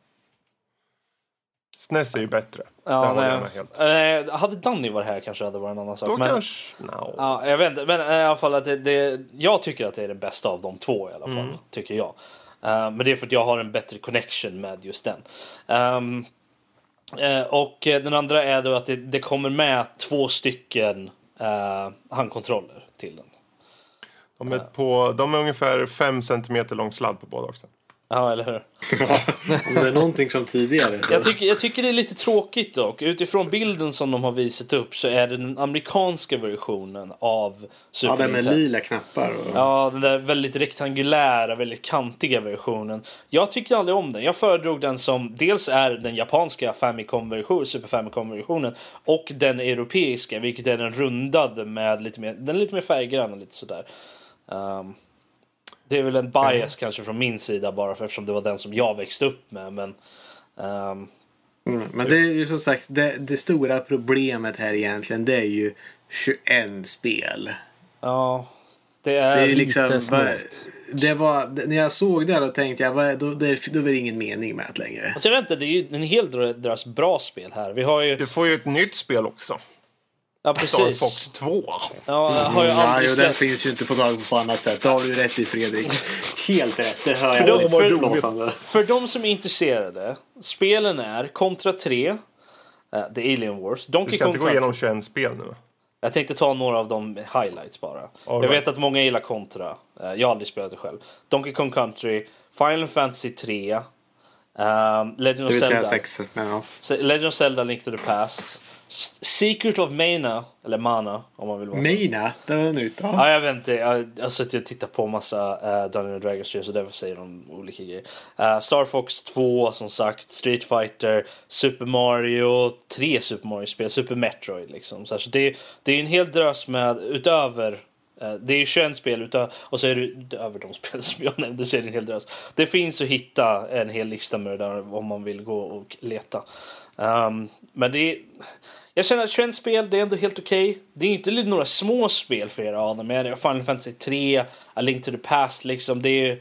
Speaker 3: SNES är ju bättre.
Speaker 4: Ja,
Speaker 3: jag
Speaker 4: nej.
Speaker 3: helt.
Speaker 4: Eh, hade Danny varit här kanske hade varit en annan sak.
Speaker 3: Då
Speaker 4: men,
Speaker 3: kanske... No.
Speaker 4: ja, jag vet inte, men i alla fall att det, det, jag tycker att det är den bästa av de två i alla fall.
Speaker 3: Mm.
Speaker 4: Tycker jag. Eh, men det är för att jag har en bättre connection med just den. Ehm, eh, och eh, den andra är då att det, det kommer med två stycken uh, handkontroller till den.
Speaker 3: De, är på, de är ungefär 5 cm lång sladd på båda också.
Speaker 4: Ja, eller hur? [LAUGHS]
Speaker 2: Om det är någonting som tidigare. Så.
Speaker 4: Jag tycker, jag tycker det är lite tråkigt dock. Utifrån bilden som de har visat upp så är det den amerikanska versionen av Super
Speaker 2: Ja, den med
Speaker 4: Nintendo.
Speaker 2: lila knappar. Och...
Speaker 4: Ja, den där väldigt rektangulära, väldigt kantiga versionen. Jag tyckte aldrig om den. Jag föredrog den som dels är den japanska Famicom-versionen, Super Famicom-versionen och den europeiska, vilket är den rundade med lite mer, den är lite mer färggrann och lite sådär. Um, det är väl en bias kanske från min sida bara för eftersom det var den som jag växte upp med. Men ehm,
Speaker 2: Mm, men det är ju som sagt det, det stora problemet här egentligen det är ju 21 spel.
Speaker 4: ja, det
Speaker 2: Det
Speaker 4: är,
Speaker 2: är ju liksom,
Speaker 1: lite
Speaker 2: va,
Speaker 1: snålt.
Speaker 2: det var, när jag såg det då tänkte jag vad, då, det, då är det ingen mening med det längre.
Speaker 4: Alltså jag vet inte, det är ju en hel drös bra spel här. Vi har ju,
Speaker 3: Du får ju ett nytt spel också.
Speaker 4: Ja
Speaker 3: Star
Speaker 4: precis.
Speaker 3: Fox 2.
Speaker 4: Ja, jag har ju
Speaker 2: Ja,
Speaker 4: aldrig
Speaker 2: jo, den
Speaker 4: släppt-
Speaker 2: finns ju inte få tag på på annat sätt. Det har du rätt i Fredrik. Helt rätt. Det hör
Speaker 4: För
Speaker 2: jag.
Speaker 4: de- för-. För de som är intresserade, spelen är Contra 3, Uh, The Alien Wars.
Speaker 3: Du
Speaker 4: Donkey
Speaker 3: ska
Speaker 4: Kong
Speaker 3: inte gå igenom 21 spel nu?
Speaker 4: Jag tänkte ta några av de highlights bara.
Speaker 3: All
Speaker 4: jag
Speaker 3: right.
Speaker 4: vet att många gillar Contra. Eh, jag har aldrig spelat det själv. Donkey Kong Country, Final Fantasy 3, um, Legend of Zelda,
Speaker 2: sex. Men ja.
Speaker 4: Legend of Zelda Link to the Past, Secret of Mana, eller Mana om man vill vara så.
Speaker 2: Mina, det var nytt. Ja.
Speaker 4: Ja, jag vet inte. Jag jag har suttit och tittat på massa uh, Dungeons and Dragons och därför säger de olika grejer. Uh, Star Fox 2 som sagt, Street Fighter, Super Mario, tre Super Mario-spel, Super Metroid liksom. Så, här, så det, det är en hel drös med utöver Eh, det är ju 21 spel utav, och så är det utöver de [LAUGHS] spel som jag nämnde så är det en hel drös. Det finns att hitta en hel lista med det där om man vill gå och leta. Um, men det är, jag känner att 21 spel, det är ändå helt okej. Det är inte några små spel för er Adam. Jag menar, Final Fantasy 3, A Link to the Past, liksom. Det är,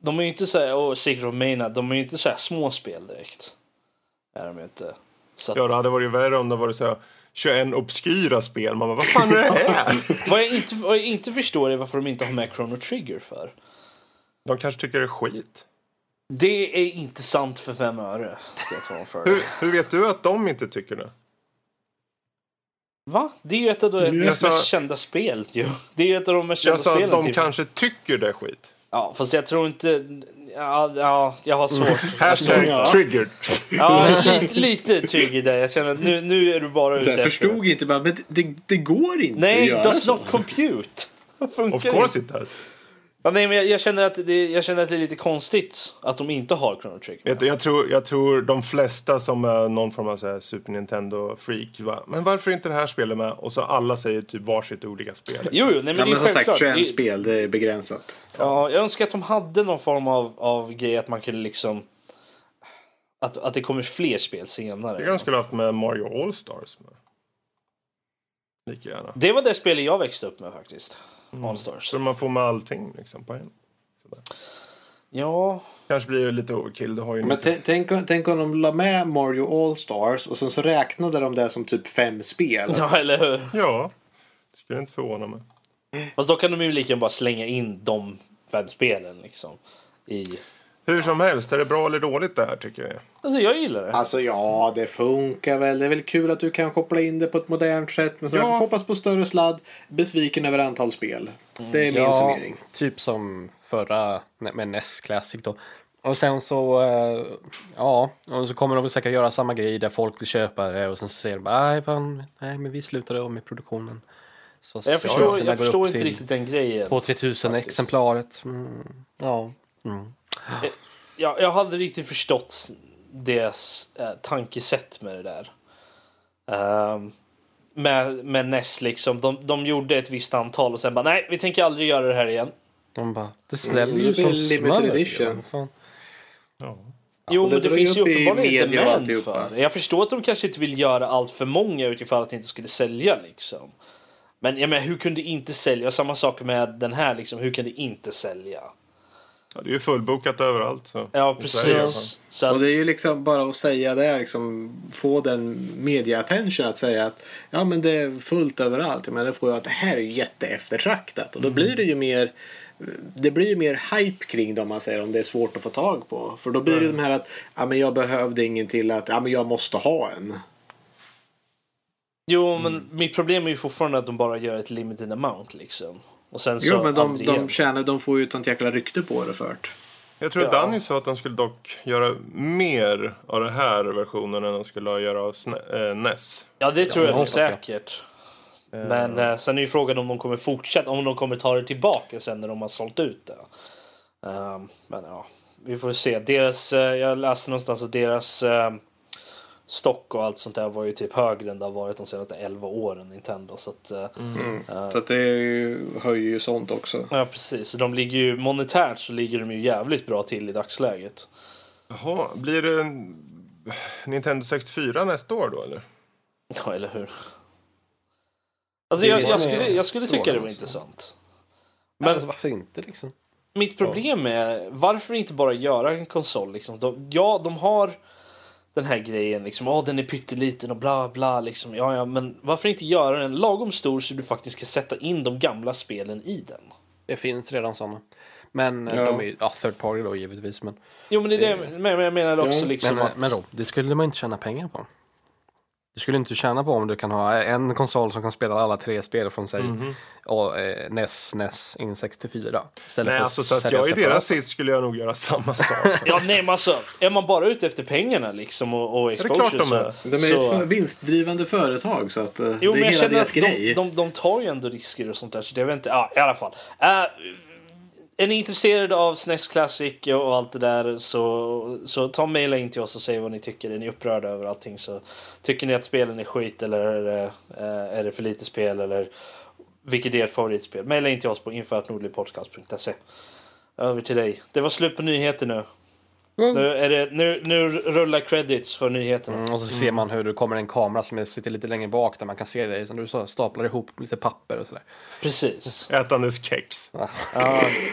Speaker 4: de är ju inte så här, och Secret of Mana, de är ju inte så här små spel direkt. Är de ju inte. Så att,
Speaker 3: Ja, det hade varit värre om det varit så här 21 obskyra spel. Man bara, vad fan är det här?
Speaker 4: vad, jag inte, vad jag inte förstår är varför de inte har med Chrono Trigger för.
Speaker 3: De kanske tycker det är skit.
Speaker 4: Det är inte sant för fem öre.
Speaker 3: Hur, hur vet du att de inte tycker det?
Speaker 4: Va? Det är ju ett av de
Speaker 3: Jag
Speaker 4: mest
Speaker 3: sa-
Speaker 4: kända spel ju. Det är ju ett av de mest kända
Speaker 3: Jag sa att
Speaker 4: spelen.
Speaker 3: de
Speaker 4: typ.
Speaker 3: kanske tycker det är skit.
Speaker 4: Ja, fast jag tror inte... Ja, ja jag har svårt. [LAUGHS]
Speaker 3: Hashtag triggered.
Speaker 4: Ja, lite, lite trigger där. Jag känner att nu, nu är du bara ute
Speaker 2: Jag förstod inte bara, men det, det går inte
Speaker 4: Nej,
Speaker 2: att göra
Speaker 4: does
Speaker 2: så.
Speaker 4: not compute. Funkar
Speaker 3: Of course
Speaker 4: inte.
Speaker 3: it does.
Speaker 4: Ja, nej, men jag, jag, känner att det, jag känner att det är lite konstigt att de inte har Chrono Trigger.
Speaker 3: Jag, jag, tror, jag tror de flesta som är någon form av så här Super Nintendo-freak bara, men varför är inte det här spelet med? Och så alla säger typ varsitt olika spel.
Speaker 4: Jo, jo, nej, men
Speaker 2: Ja,
Speaker 4: det är
Speaker 2: men som sagt,
Speaker 4: självklart.
Speaker 2: 21
Speaker 4: Det-
Speaker 2: spel, det är begränsat.
Speaker 4: Ja, jag önskar att de hade någon form av, av grej att man kunde liksom... Att, att det kommer fler spel senare.
Speaker 3: Jag skulle ha haft med Mario All-Stars. Lika gärna.
Speaker 4: Det var det spelet jag växte upp med faktiskt.
Speaker 3: Mm.
Speaker 4: All-Stars.
Speaker 3: Så man får med allting liksom på en.
Speaker 4: Ja,
Speaker 3: Kanske blir det lite overkill. Det har ju
Speaker 2: Men tänk, tänk om de la med Mario All-Stars och sen så räknade de det som typ fem spel.
Speaker 4: ja, eller hur?
Speaker 3: Ja, det skulle inte förvåna mig.
Speaker 4: Fast då kan de ju lika bara slänga in de fem spelen liksom. I...
Speaker 3: Hur som helst, är det bra eller dåligt det här tycker jag?
Speaker 4: Alltså jag gillar det.
Speaker 2: Alltså ja, det funkar väl. Det är väl kul att du kan koppla in det på ett modernt sätt. Men så
Speaker 3: Ja.
Speaker 2: hoppas på större sladd. Besviken över antal spel. Det är min
Speaker 1: Ja,
Speaker 2: summering.
Speaker 1: typ som förra med NES Classic då. Och sen så, eh, ja, och så kommer de väl säkert göra samma grej där folk vill köpa det och sen så säger de bara, nej, fan, nej men vi slutade av med produktionen. Så
Speaker 4: Jag förstår, jag förstår inte riktigt den grejen.
Speaker 1: 2-3 tusen exemplaret. Mm, ja. Mm.
Speaker 4: Jag, jag hade riktigt förstått deras eh, tankesätt med det där. Ehm, med, med NES liksom. De, de gjorde ett visst antal och sen bara nej, vi tänker aldrig göra det här igen.
Speaker 1: De bara, det säljer
Speaker 2: Mm,
Speaker 1: ju
Speaker 2: det
Speaker 1: som
Speaker 2: limited
Speaker 1: smör.
Speaker 2: edition.
Speaker 3: Ja.
Speaker 4: Jo,
Speaker 2: det
Speaker 4: men det finns ju uppenbarligen inte
Speaker 2: alltihopa.
Speaker 4: för det. Jag förstår att de kanske inte vill göra allt för många utifrån att det inte skulle sälja liksom. Men jag menar, hur kunde det inte sälja? Samma sak med den här liksom. Hur kan det inte sälja?
Speaker 3: Ja, det är ju fullbokat överallt. Så.
Speaker 4: Ja, precis. Så
Speaker 2: Och det är ju liksom bara att säga det, liksom, få den media attention att säga att ja men det är fullt överallt. Men det får ju att det här är jätteeftertraktat och då blir det ju mer det blir ju mer hype kring det om man säger om det är svårt att få tag på. För då blir det de här att ja, men jag behövde ingen till att ja, men jag måste ha en.
Speaker 4: jo, men mitt problem är ju fortfarande att de bara gör ett limited amount liksom. Och sen så
Speaker 2: Jo men de, de tjänar, de får ju ett sånt jäkla rykte på det först.
Speaker 3: Jag tror
Speaker 4: Ja.
Speaker 3: Danny sa att de skulle dock göra mer av den här versionen än de skulle göra av SNE- eh, NES.
Speaker 4: Ja, det tror
Speaker 1: det
Speaker 4: jag nog
Speaker 1: hoppas jag.
Speaker 4: säkert. Men eh, sen är ju frågan om de kommer fortsätta, om de kommer ta det tillbaka sen när de har sålt ut det. Ehm, men ja, vi får se. Deras, jag läste någonstans att deras eh, stock och allt sånt där var ju typ högre än det har varit de senaste 11 åren Nintendo. Så att, eh,
Speaker 2: Så att det är ju, höjer ju sånt också.
Speaker 4: ja precis, så de ligger ju monetärt så ligger de ju jävligt bra till i dagsläget.
Speaker 3: Jaha, blir det en Nintendo 64 nästa år då eller? [LAUGHS]
Speaker 4: Ja, eller hur? Alltså jag, jag, skulle, jag skulle tycka det var
Speaker 1: också.
Speaker 4: intressant.
Speaker 1: Men alltså, varför inte liksom?
Speaker 4: Mitt problem är varför inte bara göra en konsol liksom. De, ja, de har den här grejen liksom. Åh, den är pytteliten och bla bla liksom. Ja, ja, men varför inte göra den lagom stor så du faktiskt kan sätta in de gamla spelen i den?
Speaker 1: Det finns redan sådana. Men eh,
Speaker 2: Ja.
Speaker 1: de är ju, ja, third party då givetvis. Men,
Speaker 4: Jo, men det är det men jag menar också
Speaker 2: Ja,
Speaker 4: liksom
Speaker 1: men,
Speaker 4: att...
Speaker 1: men då, det skulle man inte tjäna pengar på. Du skulle inte tjäna på om du kan ha en konsol som kan spela alla tre spel från sig och eh, NES, NES in 64. Istället
Speaker 3: Nej,
Speaker 1: för
Speaker 3: alltså så att jag i deras sits skulle jag nog göra samma sak. [LAUGHS]
Speaker 4: Ja, nej, men alltså, är man bara ute efter pengarna liksom och, och
Speaker 3: det
Speaker 4: exposure
Speaker 3: klart de
Speaker 4: så...
Speaker 3: är.
Speaker 2: De är
Speaker 4: så...
Speaker 2: vinstdrivande företag så att eh,
Speaker 4: Jo,
Speaker 2: det
Speaker 4: men
Speaker 2: är
Speaker 4: jag
Speaker 2: hela
Speaker 4: känner
Speaker 2: deras
Speaker 4: att de,
Speaker 2: grej.
Speaker 4: de, de tar ju ändå risker och sånt där. Så det, vet inte, ja, i alla fall. Uh, är ni intresserade av SNES Classic och allt det där så, så ta och mejla in till oss och säg vad ni tycker. Är ni upprörda över allting så tycker ni att spelen är skit eller är det, eh, är det för lite spel eller vilket är ert favoritspel? Mejla in till oss på info.nordligpodcast.se. Över till dig. Det var slut på nyheter nu. Nu, är det, nu, nu rullar credits för nyheterna.
Speaker 1: Mm, och så ser man hur det kommer en kamera som är- sitter lite längre bak där man kan se dig. Som du så staplar ihop lite papper och sådär.
Speaker 4: Precis.
Speaker 3: Ätandes kex.
Speaker 4: Ja,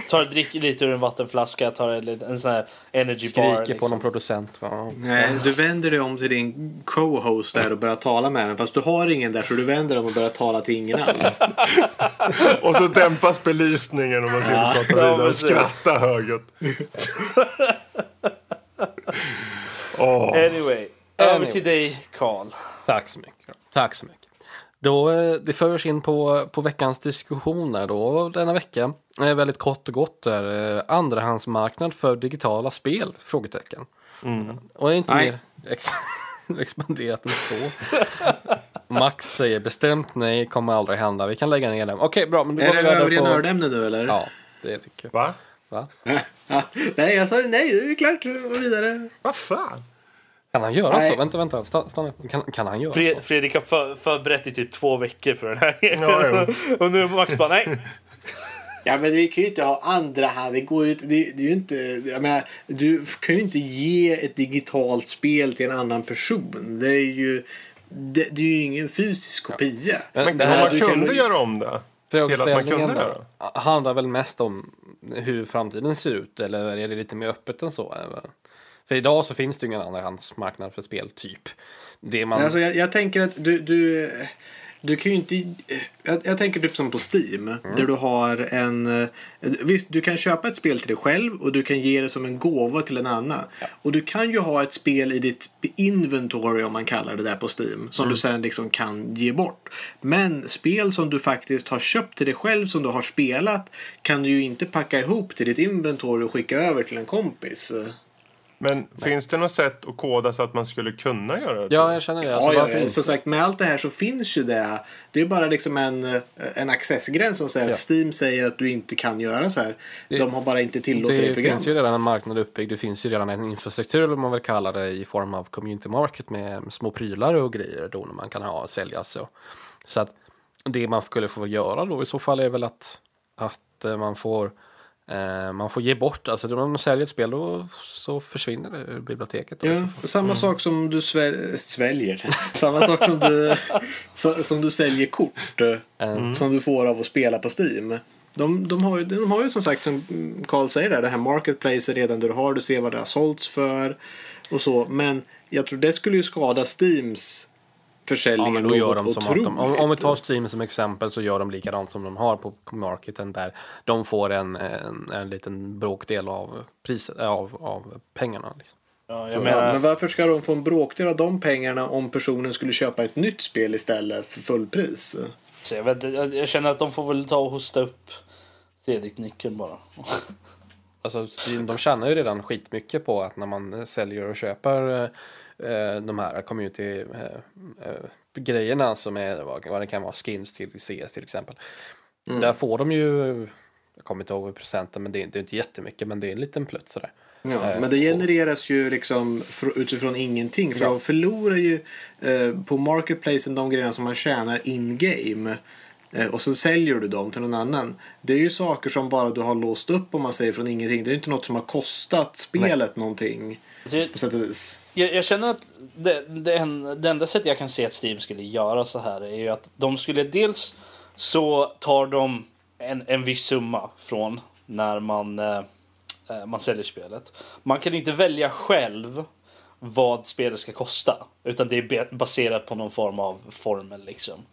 Speaker 4: tar drick lite ur en vattenflaska, tar en, sån här energy
Speaker 1: Skriker
Speaker 4: bar.
Speaker 1: på
Speaker 4: liksom.
Speaker 1: någon producent. Ja.
Speaker 2: Nej, du vänder dig om till din co-host där och börjar tala med den. Fast du har ingen där så du vänder dig om och börjar tala till ingen alls. [LAUGHS]
Speaker 3: Och så dämpas belysningen och man sitter och pratar
Speaker 4: Ja,
Speaker 3: vidare och
Speaker 4: precis.
Speaker 3: skrattar [LAUGHS] Åh. [LAUGHS]
Speaker 4: Anyway, över
Speaker 1: Anyways.
Speaker 4: till dig Karl.
Speaker 1: Tack så mycket. Tack så mycket. Då, eh, det för oss in på, på veckans diskussioner då. Denna vecka är väldigt kort och gott är eh, andrahandsmarknad för digitala spel? Frågetecken. Och det är inte
Speaker 2: Nej.
Speaker 1: mer ex [LAUGHS] expanderat än så. Max säger bestämt nej, kommer aldrig hända. Vi kan lägga ner den. Okej, bra. Men då
Speaker 2: är
Speaker 1: går
Speaker 2: det övriga
Speaker 1: på...
Speaker 2: nördämne nu eller?
Speaker 1: Ja, det tycker jag.
Speaker 3: Va?
Speaker 1: Va?
Speaker 2: Ja, [LAUGHS] nej, jag sa nej. Det är klart. Gå vidare.
Speaker 3: Vad fan?
Speaker 1: Kan han göra
Speaker 2: Nej.
Speaker 1: så? Vänta, vänta. sta- Stanna. Kan, kan han göra
Speaker 4: Fred,
Speaker 1: så?
Speaker 4: Fredrik har för, förberett i typ två veckor för den här.
Speaker 3: Ja, [LAUGHS]
Speaker 4: och nu är Max bara nej. [LAUGHS]
Speaker 2: Ja men vi kan ju inte ha andra hand. Det går ju. Det, det är ju inte. Jag menar, du kan ju inte ge ett digitalt spel till en annan person. Det är ju. Det, det är ju ingen fysisk kopia.
Speaker 3: Men
Speaker 1: det
Speaker 3: om
Speaker 1: här-
Speaker 3: man
Speaker 2: kan
Speaker 3: kunde
Speaker 2: nog-
Speaker 3: göra om det? Till att man
Speaker 1: Frågeställningen handlar väl mest om hur framtiden ser ut eller är det lite mer öppet än så? För idag så finns det ju ingen andrahandsmarknad för spel, typ. Det man...
Speaker 2: Alltså jag, jag tänker att du, du, du kan ju inte... Jag, jag tänker typ som på Steam. Där du har en... eh, Visst, du kan köpa ett spel till dig själv och du kan ge det som en gåva till en annan. Och du kan ju ha ett spel i ditt inventory om man kallar det där på Steam. Som du sen liksom kan ge bort. Men spel som du faktiskt har köpt till dig själv som du har spelat kan du ju inte packa ihop till ditt inventory och skicka över till en kompis.
Speaker 3: Men finns det något sätt att koda så att man skulle kunna göra det?
Speaker 1: Ja, jag känner det. Alltså,
Speaker 2: ja, ja, som sagt med allt det här så finns ju det. Det är bara liksom en, eh, en accessgräns som säger att Steam säger att du inte kan göra så här. De har bara inte tillåtit det i
Speaker 1: Det
Speaker 2: programmet.
Speaker 1: finns ju redan en marknad uppbyggd. Det finns ju redan en infrastruktur, eller vad man vill kalla det, i form av community market med små prylar och grejer då när man kan ha sälja så. Så att det man skulle få göra då i så fall är väl att, att eh, man får man får ge bort, alltså om man säljer ett spel då så försvinner det ur biblioteket.
Speaker 2: Ja,
Speaker 1: fall.
Speaker 2: samma sak som du svär, sväljer. [LAUGHS] samma sak som du, som du säljer kort. eh, Som du får av att spela på Steam. De, de, har ju, de har ju som sagt som Carl säger där, det här marketplace redan där du har. Du ser vad det har sålts för. Och så. Men jag tror det skulle ju skada Steams försäljning
Speaker 1: Ja, men då gör de som att de, om, om vi tar Steam som exempel så gör de likadant som de har på marketen där de får en, en, en liten bråkdel av priset, äh, av, av pengarna. Liksom.
Speaker 4: Ja,
Speaker 2: Ja,
Speaker 4: jag menar,
Speaker 2: men varför ska de få en bråkdel av de pengarna om personen skulle köpa ett nytt spel istället för fullpris?
Speaker 4: så jag, vet, jag, jag känner att de får väl ta och hosta upp Cedric-nyckeln bara.
Speaker 1: Alltså, de tjänar ju redan skitmycket på att när man säljer och köper eh, de här community eh, eh, grejerna som är vad, det kan vara, skins till CS till exempel. Där får de ju, jag kommer inte ihåg procenten men det är, det är inte jättemycket men det är en liten plutt sådär.
Speaker 2: Ja, men det genereras ju liksom fr- utifrån ingenting. För
Speaker 1: Ja.
Speaker 2: de förlorar ju eh, på marketplacen de grejerna som man tjänar in-game. Eh, och så säljer du dem till någon annan. Det är ju saker som bara du har låst upp om man säger från ingenting. Det är ju inte något som har kostat spelet någonting.
Speaker 4: Så jag,
Speaker 2: På sätt och vis.
Speaker 4: jag, jag känner att det, det, en, det enda sättet jag kan se att Steam skulle göra så här är ju att de skulle dels så tar de en, en viss summa från när man, eh, eh, man säljer spelet. Man kan inte välja själv vad spelet ska kosta. Utan det är baserat på någon form av formel liksom.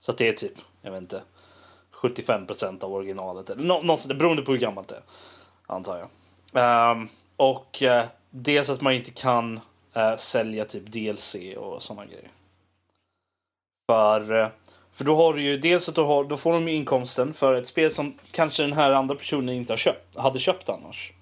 Speaker 4: Så att det är typ, jag vet inte, 75% av originalet. Eller nå, något sånt, där, beroende på hur gammalt det är. Antar jag. Ehm, och eh, dels att man inte kan eh, sälja typ DLC och sådana grejer. För, eh, för då har du ju dels att du har, då får de ju inkomsten för ett spel som kanske den här andra personen inte har köpt, hade köpt annars.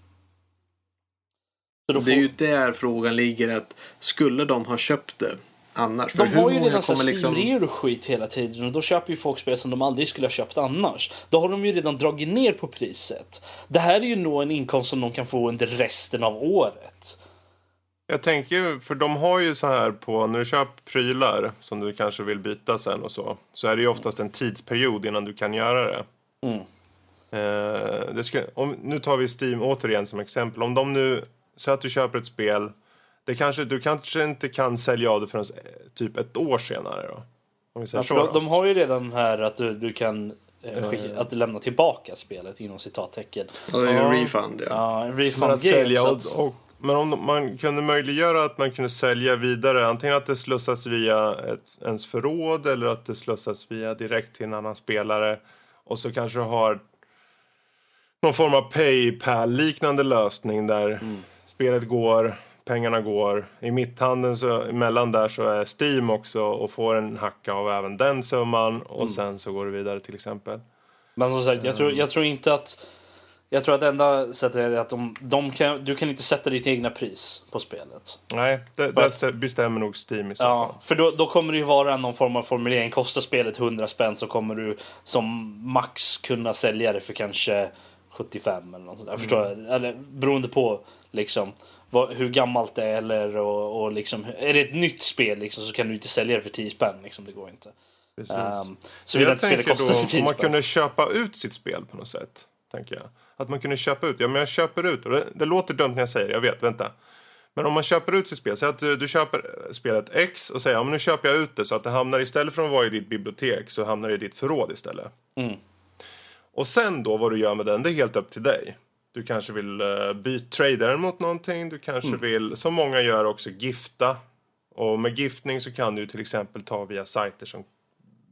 Speaker 4: Då
Speaker 2: Det är
Speaker 4: får-
Speaker 2: ju där frågan ligger att skulle de ha köpt det annars? För
Speaker 4: De har ju redan
Speaker 2: kommer
Speaker 4: liksom...
Speaker 2: liksom-
Speaker 4: och skit hela tiden och då köper ju folk spel som de aldrig skulle ha köpt annars. Då har de ju redan dragit ner på priset. Det här är ju nog en inkomst som de kan få under resten av året.
Speaker 3: Jag tänker ju, för de har ju så här på när du köper prylar som du kanske vill byta sen och så. Så är det ju oftast en tidsperiod innan du kan göra det.
Speaker 4: Mm.
Speaker 3: Eh, det ska, om, nu tar vi Steam återigen som exempel. Om de nu, så att du köper ett spel. Det kanske, du kanske inte kan sälja av det förrän eh, typ ett år senare då. Om vi säger
Speaker 4: Ja,
Speaker 3: så då.
Speaker 4: de, har ju redan här att du, du kan eh, skicka, att du lämnar tillbaka spelet inom citattecken.
Speaker 2: Ja, det är ju en refund ja.
Speaker 4: Ja, en refund
Speaker 3: att
Speaker 4: game.
Speaker 3: sälja och,
Speaker 4: att,
Speaker 3: och, men om man kunde möjliggöra att man kunde sälja vidare, antingen att det slussas via ett, ens förråd eller att det slussas via direkt till en annan spelare. Och så kanske du har någon form av Paypal-liknande lösning där spelet går, pengarna går. I mitthanden så emellan där så är Steam också och får en hacka av även den summan och sen så går det vidare till exempel.
Speaker 4: men som sagt, jag tror, jag tror inte att... Jag tror att enda sättet är att de, de kan, du kan inte sätta ditt egna pris på spelet.
Speaker 3: Nej, det, det bestämmer nog Steam i så
Speaker 4: Ja,
Speaker 3: fall.
Speaker 4: för då, då kommer det ju vara någon form av formulering. Kostar spelet 100 spänn så kommer du som max kunna sälja det för kanske 75 eller något sånt där. Förstår jag? Eller beroende på liksom vad, hur gammalt det är eller och, och liksom är det ett nytt spel liksom så kan du inte sälja det för 10 spänn liksom. Det går inte. Um, Såvida
Speaker 3: jag tänker då
Speaker 4: för 10
Speaker 3: om man kunde köpa ut sitt spel på något sätt. Tänker jag. Att man kunde köpa ut. Ja men jag köper ut. Och det, det låter dumt när jag säger det. Jag vet, vänta. Men om man köper ut sitt spel. Säg att du, du köper spelet X och säger ja men nu köper jag ut det så att det hamnar istället för att vara i ditt bibliotek så hamnar det i ditt förråd istället.
Speaker 4: Mm.
Speaker 3: Och sen då vad du gör med den det är helt upp till dig. Du kanske vill uh, byta trada den mot någonting. Du kanske
Speaker 4: Mm.
Speaker 3: vill, som många gör också, gifta. Och med giftning så kan du till exempel ta via sajter som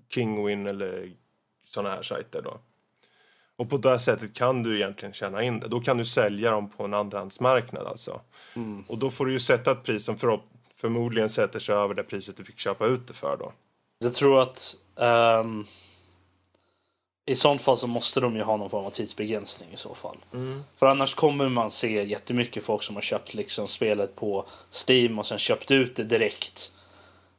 Speaker 3: Kingwin eller sådana här sajter då. Och på det sättet kan du egentligen tjäna in det. Då kan du sälja dem på en andrahandsmarknad alltså.
Speaker 4: Mm.
Speaker 3: Och då får du ju sätta ett pris som för, förmodligen sätter sig över det priset du fick köpa ut det för då.
Speaker 4: Jag tror att ehm, i sånt fall så måste de ju ha någon form av tidsbegränsning i så fall. För annars kommer man se jättemycket folk som har köpt liksom spelet på Steam och sen köpt ut det direkt.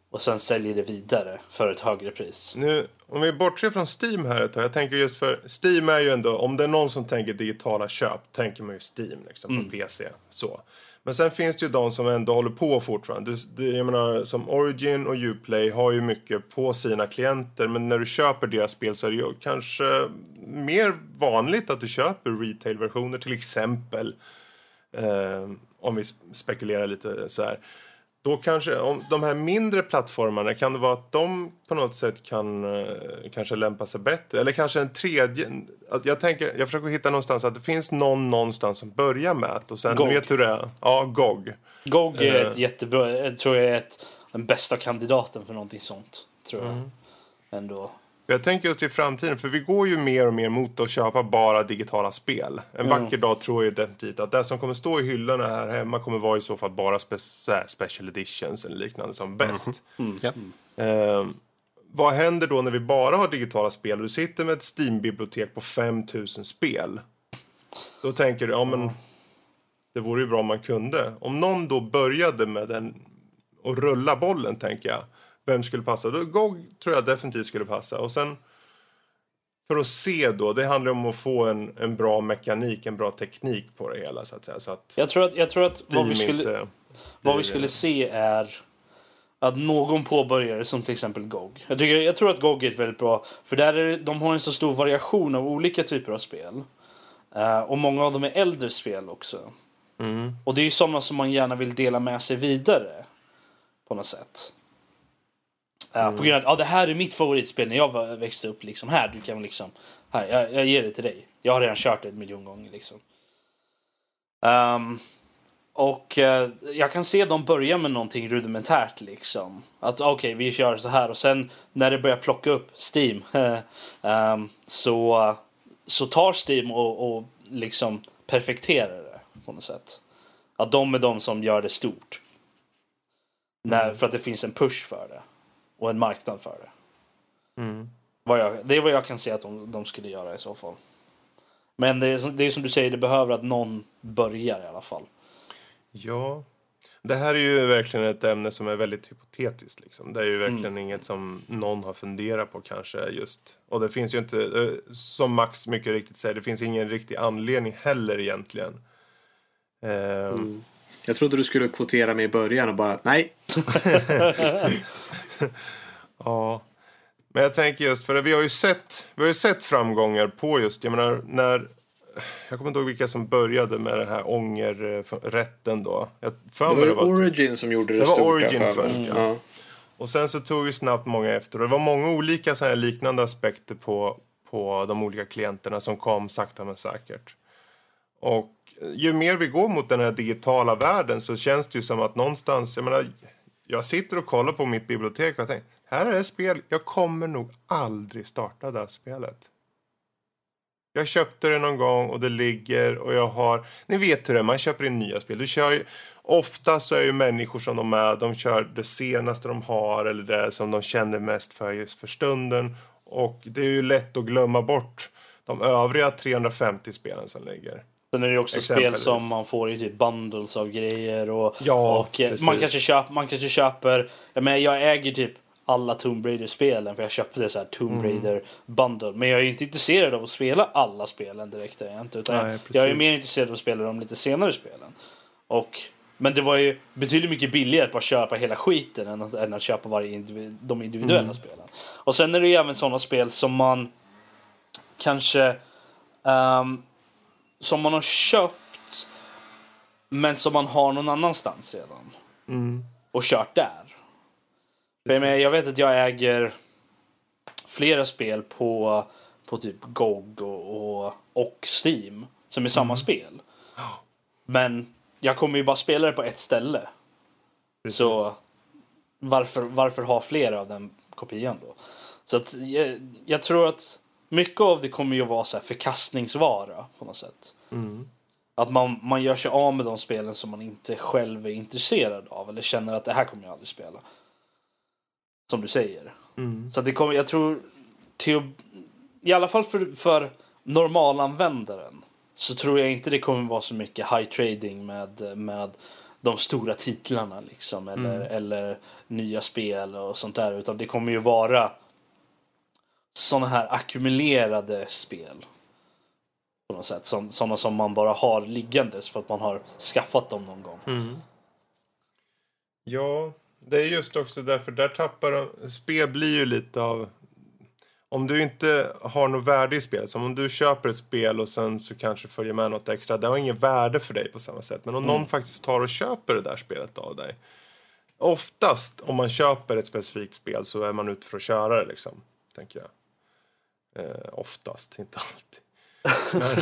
Speaker 4: Och sen säljer det vidare för ett högre pris.
Speaker 3: Nu, om vi bortser från Steam här ett tag. Jag tänker just för Steam är ju ändå, om det är någon som tänker digitala köp, tänker man ju Steam liksom på PC. Så. Men sen finns det ju de som ändå håller på fortfarande. Det, jag menar, som Origin och Uplay har ju mycket på sina klienter. Men när du köper deras spel så är det ju kanske mer vanligt att du köper retail-versioner till exempel. Eh, om vi spekulerar lite så här. Då kanske, om de här mindre plattformarna, kan det vara att de på något sätt kan eh, kanske lämpa sig bättre? Eller kanske en tredje, att jag tänker, jag försöker hitta någonstans att det finns någon någonstans som börjar med det och sen,
Speaker 4: GOG.
Speaker 3: vet du hur det är? Ja, GOG.
Speaker 4: GOG är ett
Speaker 3: Eh.
Speaker 4: jättebra, jag tror jag är ett, den bästa kandidaten för någonting sånt. Tror jag.
Speaker 3: Mm.
Speaker 4: Ändå.
Speaker 3: Jag tänker just i framtiden, för vi går ju mer och mer mot att köpa bara digitala spel. En vacker dag tror jag definitivt att det som kommer stå i hyllorna här hemma kommer vara i så fall bara spe special editions eller liknande som bäst.
Speaker 1: Ja.
Speaker 3: Eh, vad händer då när vi bara har digitala spel och du sitter med ett Steam-bibliotek på 5000 spel? Då tänker du, ja men det vore ju bra om man kunde. Om någon då började med den och rulla bollen tänker jag. Vem skulle passa? Då, GOG tror jag definitivt skulle passa. Och sen för att se då, det handlar om att få en, en bra mekanik, en bra teknik på det hela så att säga. Så att
Speaker 4: Jag tror att, jag tror att vad vi skulle... Vad vi skulle se är att någon påbörjare som till exempel GOG. Jag, tycker, jag tror att GOG är ett väldigt bra, för där är, de har en så stor variation av olika typer av spel. Eh, och många av dem är äldre spel också.
Speaker 3: Mm.
Speaker 4: Och det är ju sådana som man gärna vill dela med sig vidare. På något sätt. På grund av att ja, det här är mitt favoritspel när jag växte upp. Liksom. Här, du kan liksom, här, jag, jag ger det till dig. Jag har redan kört det en miljon gånger. Liksom. Ehm, och eh, jag kan se dem börja med någonting rudimentärt liksom. Att okej, vi kör så här och sen när det börjar plocka upp Steam [LAUGHS] ehm, så, så tar Steam och, och liksom perfekterar det på något sätt. Att de är de som gör det stort. När, för att det finns en push för det. Och en marknad för det.
Speaker 3: Mm.
Speaker 4: Jag, det är vad jag kan se att de, de skulle göra i så fall. Men det är, det är som du säger, det behöver att någon börjar i alla fall.
Speaker 3: Ja. Det här är ju verkligen ett ämne som är väldigt hypotetiskt. Liksom. Det är ju verkligen inget som någon har funderat på kanske just. Och det finns ju inte, eh, som Max mycket riktigt säger, det finns ingen riktig anledning heller egentligen. Eh,
Speaker 2: Jag trodde du skulle kvotera mig i början och bara nej. [LAUGHS]
Speaker 3: Ja. Men jag tänker just för vi har ju sett, vi har ju sett framgångar på just, jag menar när jag kommer inte ihåg vilka som började med den här ångerrätten då. Jag
Speaker 2: Det var
Speaker 3: det
Speaker 2: ju
Speaker 3: var
Speaker 2: Origin som gjorde det,
Speaker 3: Det var
Speaker 2: stort.
Speaker 3: Origin
Speaker 2: för
Speaker 3: först,
Speaker 2: ja.
Speaker 3: Och sen så tog ju snabbt många efter. Och det var många olika så här liknande aspekter på, på de olika klienterna som kom sakta men säkert. Och ju mer vi går mot den här digitala världen så känns det ju som att någonstans, jag menar, jag sitter och kollar på mitt bibliotek och jag tänker, här är ett spel, jag kommer nog aldrig starta det här spelet. Jag köpte det någon gång och det ligger och jag har... Ni vet hur det är, man köper in nya spel. Du kör ju, ofta så är ju människor som de är, de kör det senaste de har eller det som de känner mest för just för stunden. Och det är ju lätt att glömma bort de övriga 350 spelen som ligger.
Speaker 4: Sen är det ju också spel som man får i typ bundles av grejer och,
Speaker 3: Ja,
Speaker 4: och eh,
Speaker 3: precis.
Speaker 4: man, kanske köper, man kanske köper, jag, menar, jag äger typ alla Tomb Raider-spelen för jag köpte så här Tomb
Speaker 3: Mm.
Speaker 4: Raider bundle. Men jag är ju inte intresserad av att spela alla spelen direkt. Är jag, inte, utan
Speaker 3: Nej,
Speaker 4: jag är mer intresserad av att spela de lite senare spelen. Och, men det var ju betydligt mycket billigare att bara köpa hela skiten än att, än att köpa varje individ, de individuella
Speaker 3: Mm.
Speaker 4: spelen. Och sen är det ju även sådana spel som man kanske ehm, som man har köpt men som man har någon annanstans redan
Speaker 3: Mm.
Speaker 4: och kört där. För jag, vet att jag äger flera spel på, på typ GOG och, och, och Steam som är samma spel. Men jag kommer ju bara spela det på ett ställe.
Speaker 3: Precis.
Speaker 4: Så varför, varför ha flera av den kopian då? Så att jag, jag tror att mycket av det kommer ju vara så här förkastningsvara på något sätt.
Speaker 3: Mm.
Speaker 4: Att man, man gör sig av med de spelen som man inte själv är intresserad av eller känner att det här kommer jag aldrig spela. Som du säger.
Speaker 3: Mm.
Speaker 4: Så det kommer, jag tror, till, i alla fall för, för normalanvändaren så tror jag inte det kommer vara så mycket high trading med, med de stora titlarna liksom eller, eller nya spel och sånt där utan det kommer ju vara såna här ackumulerade spel på något sätt. Som, sådana som man bara har liggandes för att man har skaffat dem någon gång.
Speaker 3: Mm. Ja, det är just också därför där tappar de, spel blir ju lite av om du inte har något värde i spelet, som om du köper ett spel och sen så kanske följer med något extra, det har inget värde för dig på samma sätt. Men om någon faktiskt tar och köper det där spelet av dig. Oftast om man köper ett specifikt spel så är man ute för att köra det liksom, tänker jag. Eh, oftast, inte alltid. Men,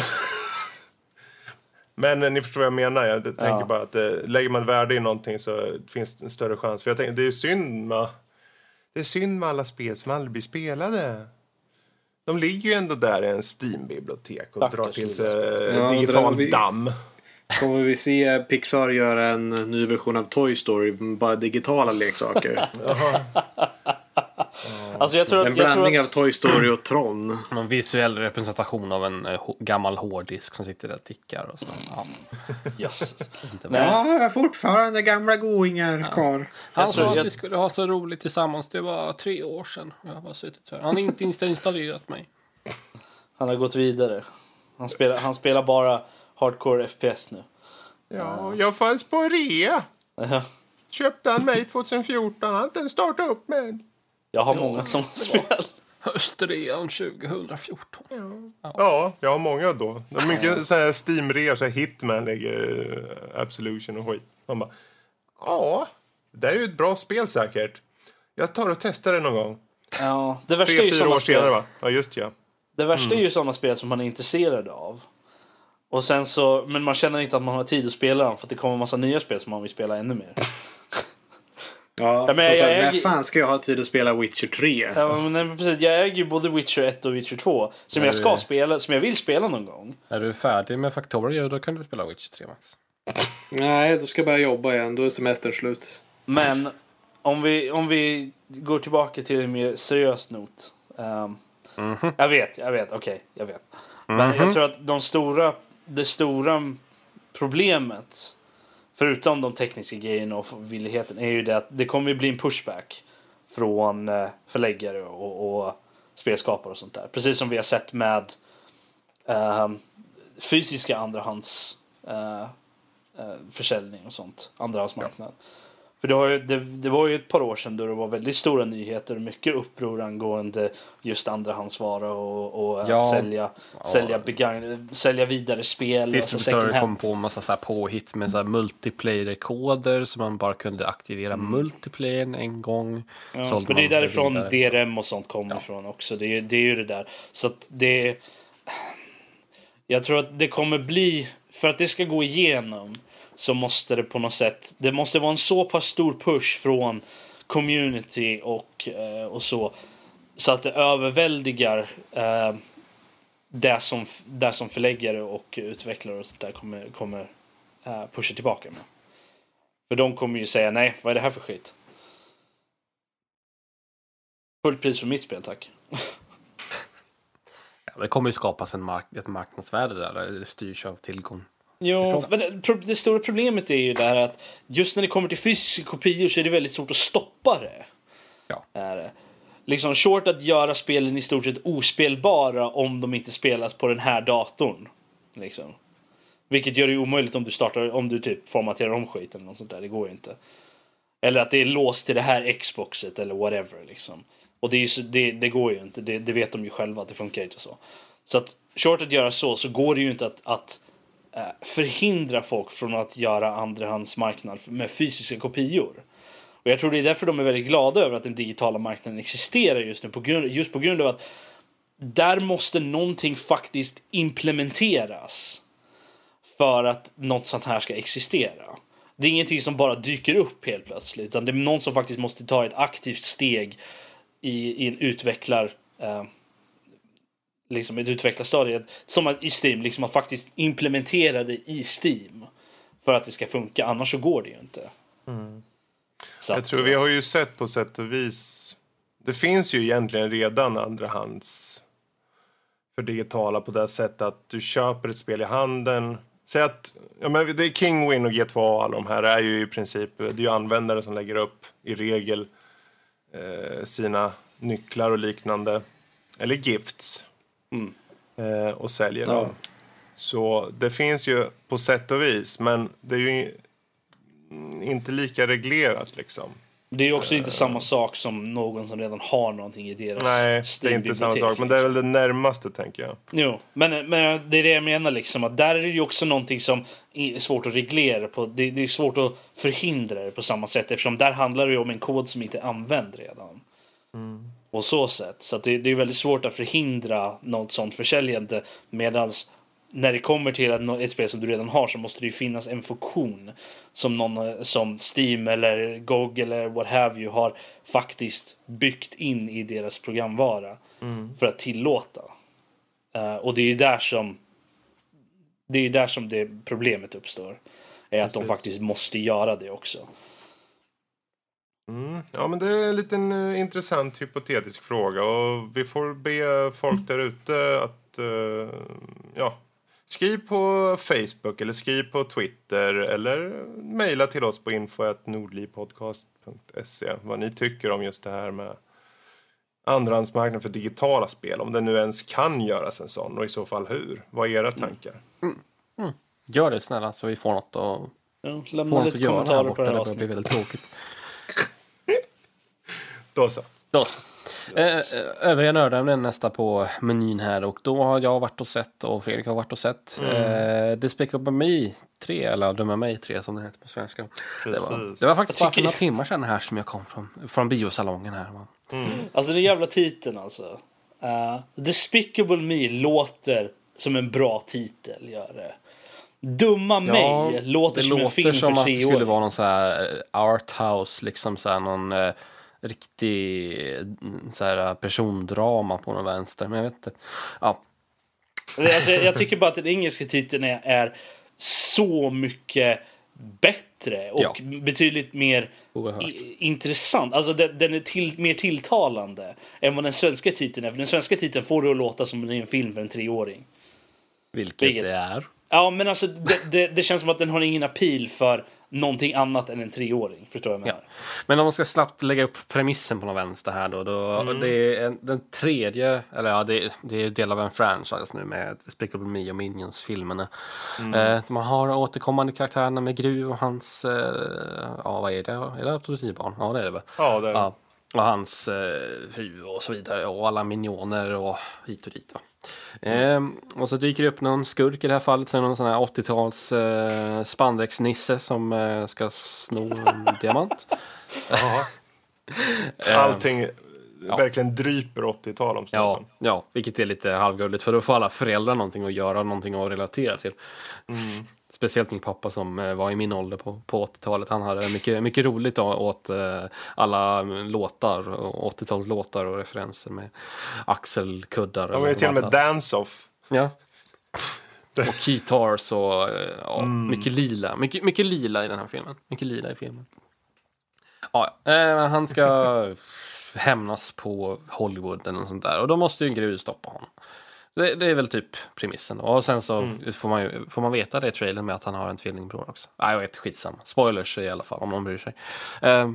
Speaker 3: [LAUGHS] men eh, ni förstår vad jag menar. Jag tänker
Speaker 4: Ja.
Speaker 3: bara att eh, lägger man värde i någonting så finns det en större chans. För jag tänker, det är ju synd med, det är synd med alla spel som aldrig blir spelade. De ligger ju ändå där i en Steam-bibliotek och
Speaker 4: Stackars
Speaker 3: drar till sig eh,
Speaker 2: Ja,
Speaker 3: digital
Speaker 2: vi-
Speaker 3: damm.
Speaker 2: Kommer vi se Pixar göra en ny version av Toy Story, bara digitala leksaker? [LAUGHS]
Speaker 4: Alltså jag tror att,
Speaker 2: En
Speaker 4: jag tror
Speaker 2: blandning av
Speaker 4: att
Speaker 2: Toy Story och Tron. [CLEARS THROAT]
Speaker 1: En visuell representation av en eh, gammal hårddisk som sitter där och tickar. Och så. Ja, [LAUGHS]
Speaker 4: Nej.
Speaker 2: Ja, fortfarande gamla goingar kvar.
Speaker 1: Han sa att
Speaker 4: jag-
Speaker 1: vi skulle ha så roligt tillsammans. Det var tre år sedan. Jag har suttit här. Han har inte insta- installerat mig.
Speaker 4: Han har gått vidare. Han spelar, han spelar bara hardcore FPS nu.
Speaker 3: Ja, jag fanns på rea.
Speaker 4: Ja.
Speaker 3: Köpte han mig 2014. Han har inte ens startat upp med.
Speaker 4: Jag har
Speaker 1: Ja,
Speaker 4: många som spel.
Speaker 1: Höstrean 2014.
Speaker 3: Ja, jag har många då. Det är mycket så här Steam-rea, så här Hitman lägger eh, Absolution och skit. Man bara, ja, det är ju ett bra spel säkert. Jag tar och testar det någon gång.
Speaker 4: Ja, det värsta
Speaker 3: Tre,
Speaker 4: är ju
Speaker 3: fyra år senare
Speaker 4: spel.
Speaker 3: va? Ja, just ja.
Speaker 4: Det värsta
Speaker 3: Mm.
Speaker 4: är ju sådana spel som man är intresserad av. Och sen så, men man känner inte att man har tid att spela dem för att det kommer en massa nya spel som man vill spela ännu mer.
Speaker 2: Ja,
Speaker 4: men
Speaker 2: så,
Speaker 4: jag
Speaker 2: så,
Speaker 4: äger-
Speaker 2: när fan ska jag ha tid att spela Witcher 3?
Speaker 4: Ja, men precis, jag äger ju både Witcher 1 och Witcher 2 som
Speaker 1: Nej,
Speaker 4: jag ska
Speaker 1: det-
Speaker 4: spela, som jag vill spela någon gång.
Speaker 1: Är du färdig med Factorio då kan du spela Witcher 3 Max.
Speaker 2: Nej, då ska jag börja jobba igen. Då är semestern slut.
Speaker 4: Men om vi, om vi går tillbaka till en mer seriös not. Ehm,
Speaker 1: Mhm.
Speaker 4: Jag vet, jag vet, okej, jag vet. Men jag tror att de stora, det stora problemet, förutom de tekniska grejerna och villigheten, är ju det att det kommer ju bli en pushback från eh, förläggare och, och spelskapare och sånt där. Precis som vi har sett med eh, fysiska andrahands eh, eh, försäljning och sånt. Andrahandsmarknad. För det, har ju, det, det var ju ett par år sedan då det var väldigt stora nyheter och mycket uppror angående just andrahandsvara och, och
Speaker 1: Ja.
Speaker 4: att sälja, sälja, begagn, sälja vidare spel. Alltså
Speaker 1: Distributörer
Speaker 4: second
Speaker 1: kom på en massa så här påhitt med så här multiplayer-koder så man bara kunde aktivera multiplayern en gång.
Speaker 4: Mm. Ja, men det är därifrån
Speaker 1: vidare,
Speaker 4: DRM och sånt kommer ifrån också. Det är, det är ju det där. Så att det... Jag tror att det kommer bli... För att det ska gå igenom så måste det på något sätt... Det måste vara en så pass stor push från community och, eh, och så. Så att det överväldigar eh, det, som, det som förläggare och utvecklare och sånt där kommer, kommer eh, pusha tillbaka med. För de kommer ju säga nej, vad är det här för skit? Fullt pris för mitt spel, tack. [LAUGHS]
Speaker 1: Ja, det kommer ju skapas en mark ett marknadsvärde där. Det styrs av tillgång.
Speaker 4: Jo, men det, det stora problemet är ju där att just när det kommer till fysiska kopior så är det väldigt svårt att stoppa det.
Speaker 1: Ja.
Speaker 4: Är det. Liksom short att göra spelen i stort sett ospelbara om de inte spelas på den här datorn. Liksom. Vilket gör det omöjligt om du startar, om du typ formaterar om skiten eller något sånt där. Det går ju inte. Eller att det är låst till det här Xboxet eller whatever liksom. Och det, ju det, det går ju inte. Det, det vet de ju själva att det funkar inte så. Så att short att göra så så går det ju inte att, att Eh, förhindra folk från att göra andrahandsmarknad med fysiska kopior. Och jag tror det är därför de är väldigt glada över att den digitala marknaden existerar just nu. På grund, just på grund av att där måste någonting faktiskt implementeras för att något sånt här ska existera. Det är ingenting som bara dyker upp helt plötsligt utan det är någon som faktiskt måste ta ett aktivt steg i, i en utvecklar eh, liksom ett utvecklarstadie som i Steam, liksom att faktiskt implementera det i Steam för att det ska funka, annars så går det ju inte. Så
Speaker 3: Jag tror vi har ju sett på sätt och vis. Det finns ju egentligen redan andrahands för digitala på det sättet att du köper ett spel i handen. Säg att ja, men det är Kingwin och G2A och alla de här är ju i princip det är ju användare som lägger upp i regel eh, sina nycklar och liknande. Eller gifts. Eh, och säljer
Speaker 2: Ja.
Speaker 3: dem. Så det finns ju på sätt och vis, men det är ju inte lika reglerat liksom.
Speaker 4: Det är ju också inte samma sak som någon som redan har någonting i deras
Speaker 3: Nej, det är inte samma sak. Men det är
Speaker 4: liksom.
Speaker 3: väl det närmaste, tänker jag.
Speaker 4: Jo, men, men det är det jag menar liksom. Att där är det ju också någonting som är svårt att reglera på. Det, det är svårt att förhindra det på samma sätt eftersom där handlar det ju om en kod som inte är använd redan. På så sätt. Så det, det är väldigt svårt att förhindra något sånt försäljande. Medan när det kommer till ett, ett spel som du redan har så måste det ju finnas en funktion som, någon, som Steam eller GOG eller what have you har faktiskt byggt in i deras programvara för att tillåta. Eh, och det är ju där som det är där som det problemet uppstår. Är att de
Speaker 3: Precis.
Speaker 4: faktiskt måste göra det också.
Speaker 3: Mm. Ja, men det är en liten eh, intressant hypotetisk fråga. Och vi får be folk där ute att eh, ja, skriv på Facebook eller skriv på Twitter eller mejla till oss på info.nordlivpodcast.se vad ni tycker om just det här med andrahandsmarknaden för digitala spel. Om det nu ens kan göras en sån och i så fall hur. Vad är era tankar?
Speaker 1: Gör det snälla så vi får något att,
Speaker 4: Ja,
Speaker 1: får
Speaker 4: lämna
Speaker 1: något
Speaker 4: lite
Speaker 1: att göra här borta.
Speaker 4: på det
Speaker 1: börjar bli väldigt tråkigt. [LAUGHS]
Speaker 3: Då så.
Speaker 1: Då så. Eh, eh, övriga nördämnen nästa på menyn här och då har jag varit och sett och Fredrik har varit och sett
Speaker 3: Mm.
Speaker 1: eh, Despicable Me 3 eller Döma mig 3 som det heter på svenska. Det var, det var faktiskt bara för några timmar sedan här som jag kom från, från biosalongen här. va.
Speaker 4: Alltså den jävla titeln alltså. Uh, Despicable Me låter som en bra titel. Gör det. Dumma mig låter
Speaker 1: det
Speaker 4: som en
Speaker 1: låter
Speaker 4: film
Speaker 1: som
Speaker 4: för
Speaker 1: att det skulle vara någon så här eh, arthouse, liksom så här någon eh, riktig eh, så här persondrama på någon vänster. Men jag vet inte. Ja,
Speaker 4: Alltså, jag, tycker bara att den engelska titeln är, är så mycket bättre och
Speaker 1: Ja.
Speaker 4: betydligt mer i, intressant. Alltså den, den är till, mer tilltalande än vad den svenska titeln är. För den svenska titeln får det att låta som en film för en treåring.
Speaker 1: Vilket
Speaker 4: Vilket?
Speaker 1: det är.
Speaker 4: Ja, men alltså det, det, det känns som att den har ingen appeal för någonting annat än en treåring. Förstår jag vad jag
Speaker 1: Ja.
Speaker 4: menar?
Speaker 1: Men om man ska snabbt lägga upp premissen på någon vänster här då. då Det är en, den tredje, eller ja, det, det är del av en franchise nu med Despicable Me och Minions-filmerna. Eh, man har återkommande karaktärerna med Gru och hans, eh, ja vad är det? Är det adoptivbarn? Ja det är det väl.
Speaker 3: Ja, det är det.
Speaker 1: Ja. Och hans eh, fru och så vidare och alla minioner och hit och dit. Va? Ehm, och så dyker det upp någon skurk i det här fallet, så är det någon sån här 80-tals eh, spandexnisse som eh, ska sno en [LAUGHS] diamant.
Speaker 3: Ja. [LAUGHS] Allting verkligen dryper 80-tal om
Speaker 1: Ja, ja, vilket är lite halvgulligt för då får alla föräldrar någonting att göra, någonting att relatera till. Speciellt min pappa som eh, var i min ålder på, på 80-talet. Han hade mycket, mycket roligt åt eh, alla låtar, och 80-talslåtar och referenser med axelkuddar.
Speaker 3: De är ju till och med dance-off.
Speaker 1: Ja. [LAUGHS] Och guitars och eh, ja, mycket lila. Mycket, mycket lila i den här filmen. Mycket lila i filmen. Ja, eh, han ska [LAUGHS] hämnas på Hollywood eller något sånt där. Och då måste ju en grus stoppa honom. Det, det är väl typ premissen. då. Och sen så får, man ju, får man veta det i trailern med att han har en tvillingbror också. Nej, jag vet, skitsamma. Spoilers i alla fall om någon bryr sig. Eh,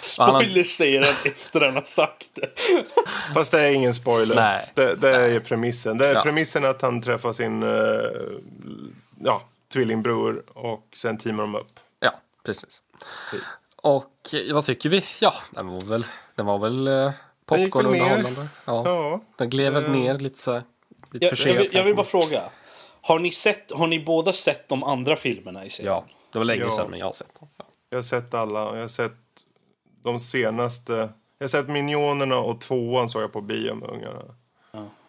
Speaker 4: Spoilers säger han efter han har sagt det. [LAUGHS]
Speaker 3: Fast det är ingen spoiler.
Speaker 1: Nej.
Speaker 3: Det, det är premissen. Det är
Speaker 1: Ja.
Speaker 3: premissen att han träffar sin eh, ja, tvillingbror och sen teamar de upp.
Speaker 1: Ja, precis. Och eh, vad tycker vi? Ja, den var väl, den var väl eh,
Speaker 3: väl ner.
Speaker 1: popcornunderhållande. Ja.
Speaker 3: Ja.
Speaker 1: Den gled väl
Speaker 3: Eh.
Speaker 1: ner lite så här. Lite
Speaker 4: Jag,
Speaker 1: för
Speaker 4: jag, vill, jag vill bara fråga. Har ni, sett, har ni båda sett de andra filmerna i serien?
Speaker 1: Ja, det var länge
Speaker 3: Ja.
Speaker 1: sedan men jag har sett dem. Ja.
Speaker 3: Jag har sett alla. Jag har sett de senaste. Jag har sett Minionerna och tvåan såg jag på bio med ungarna.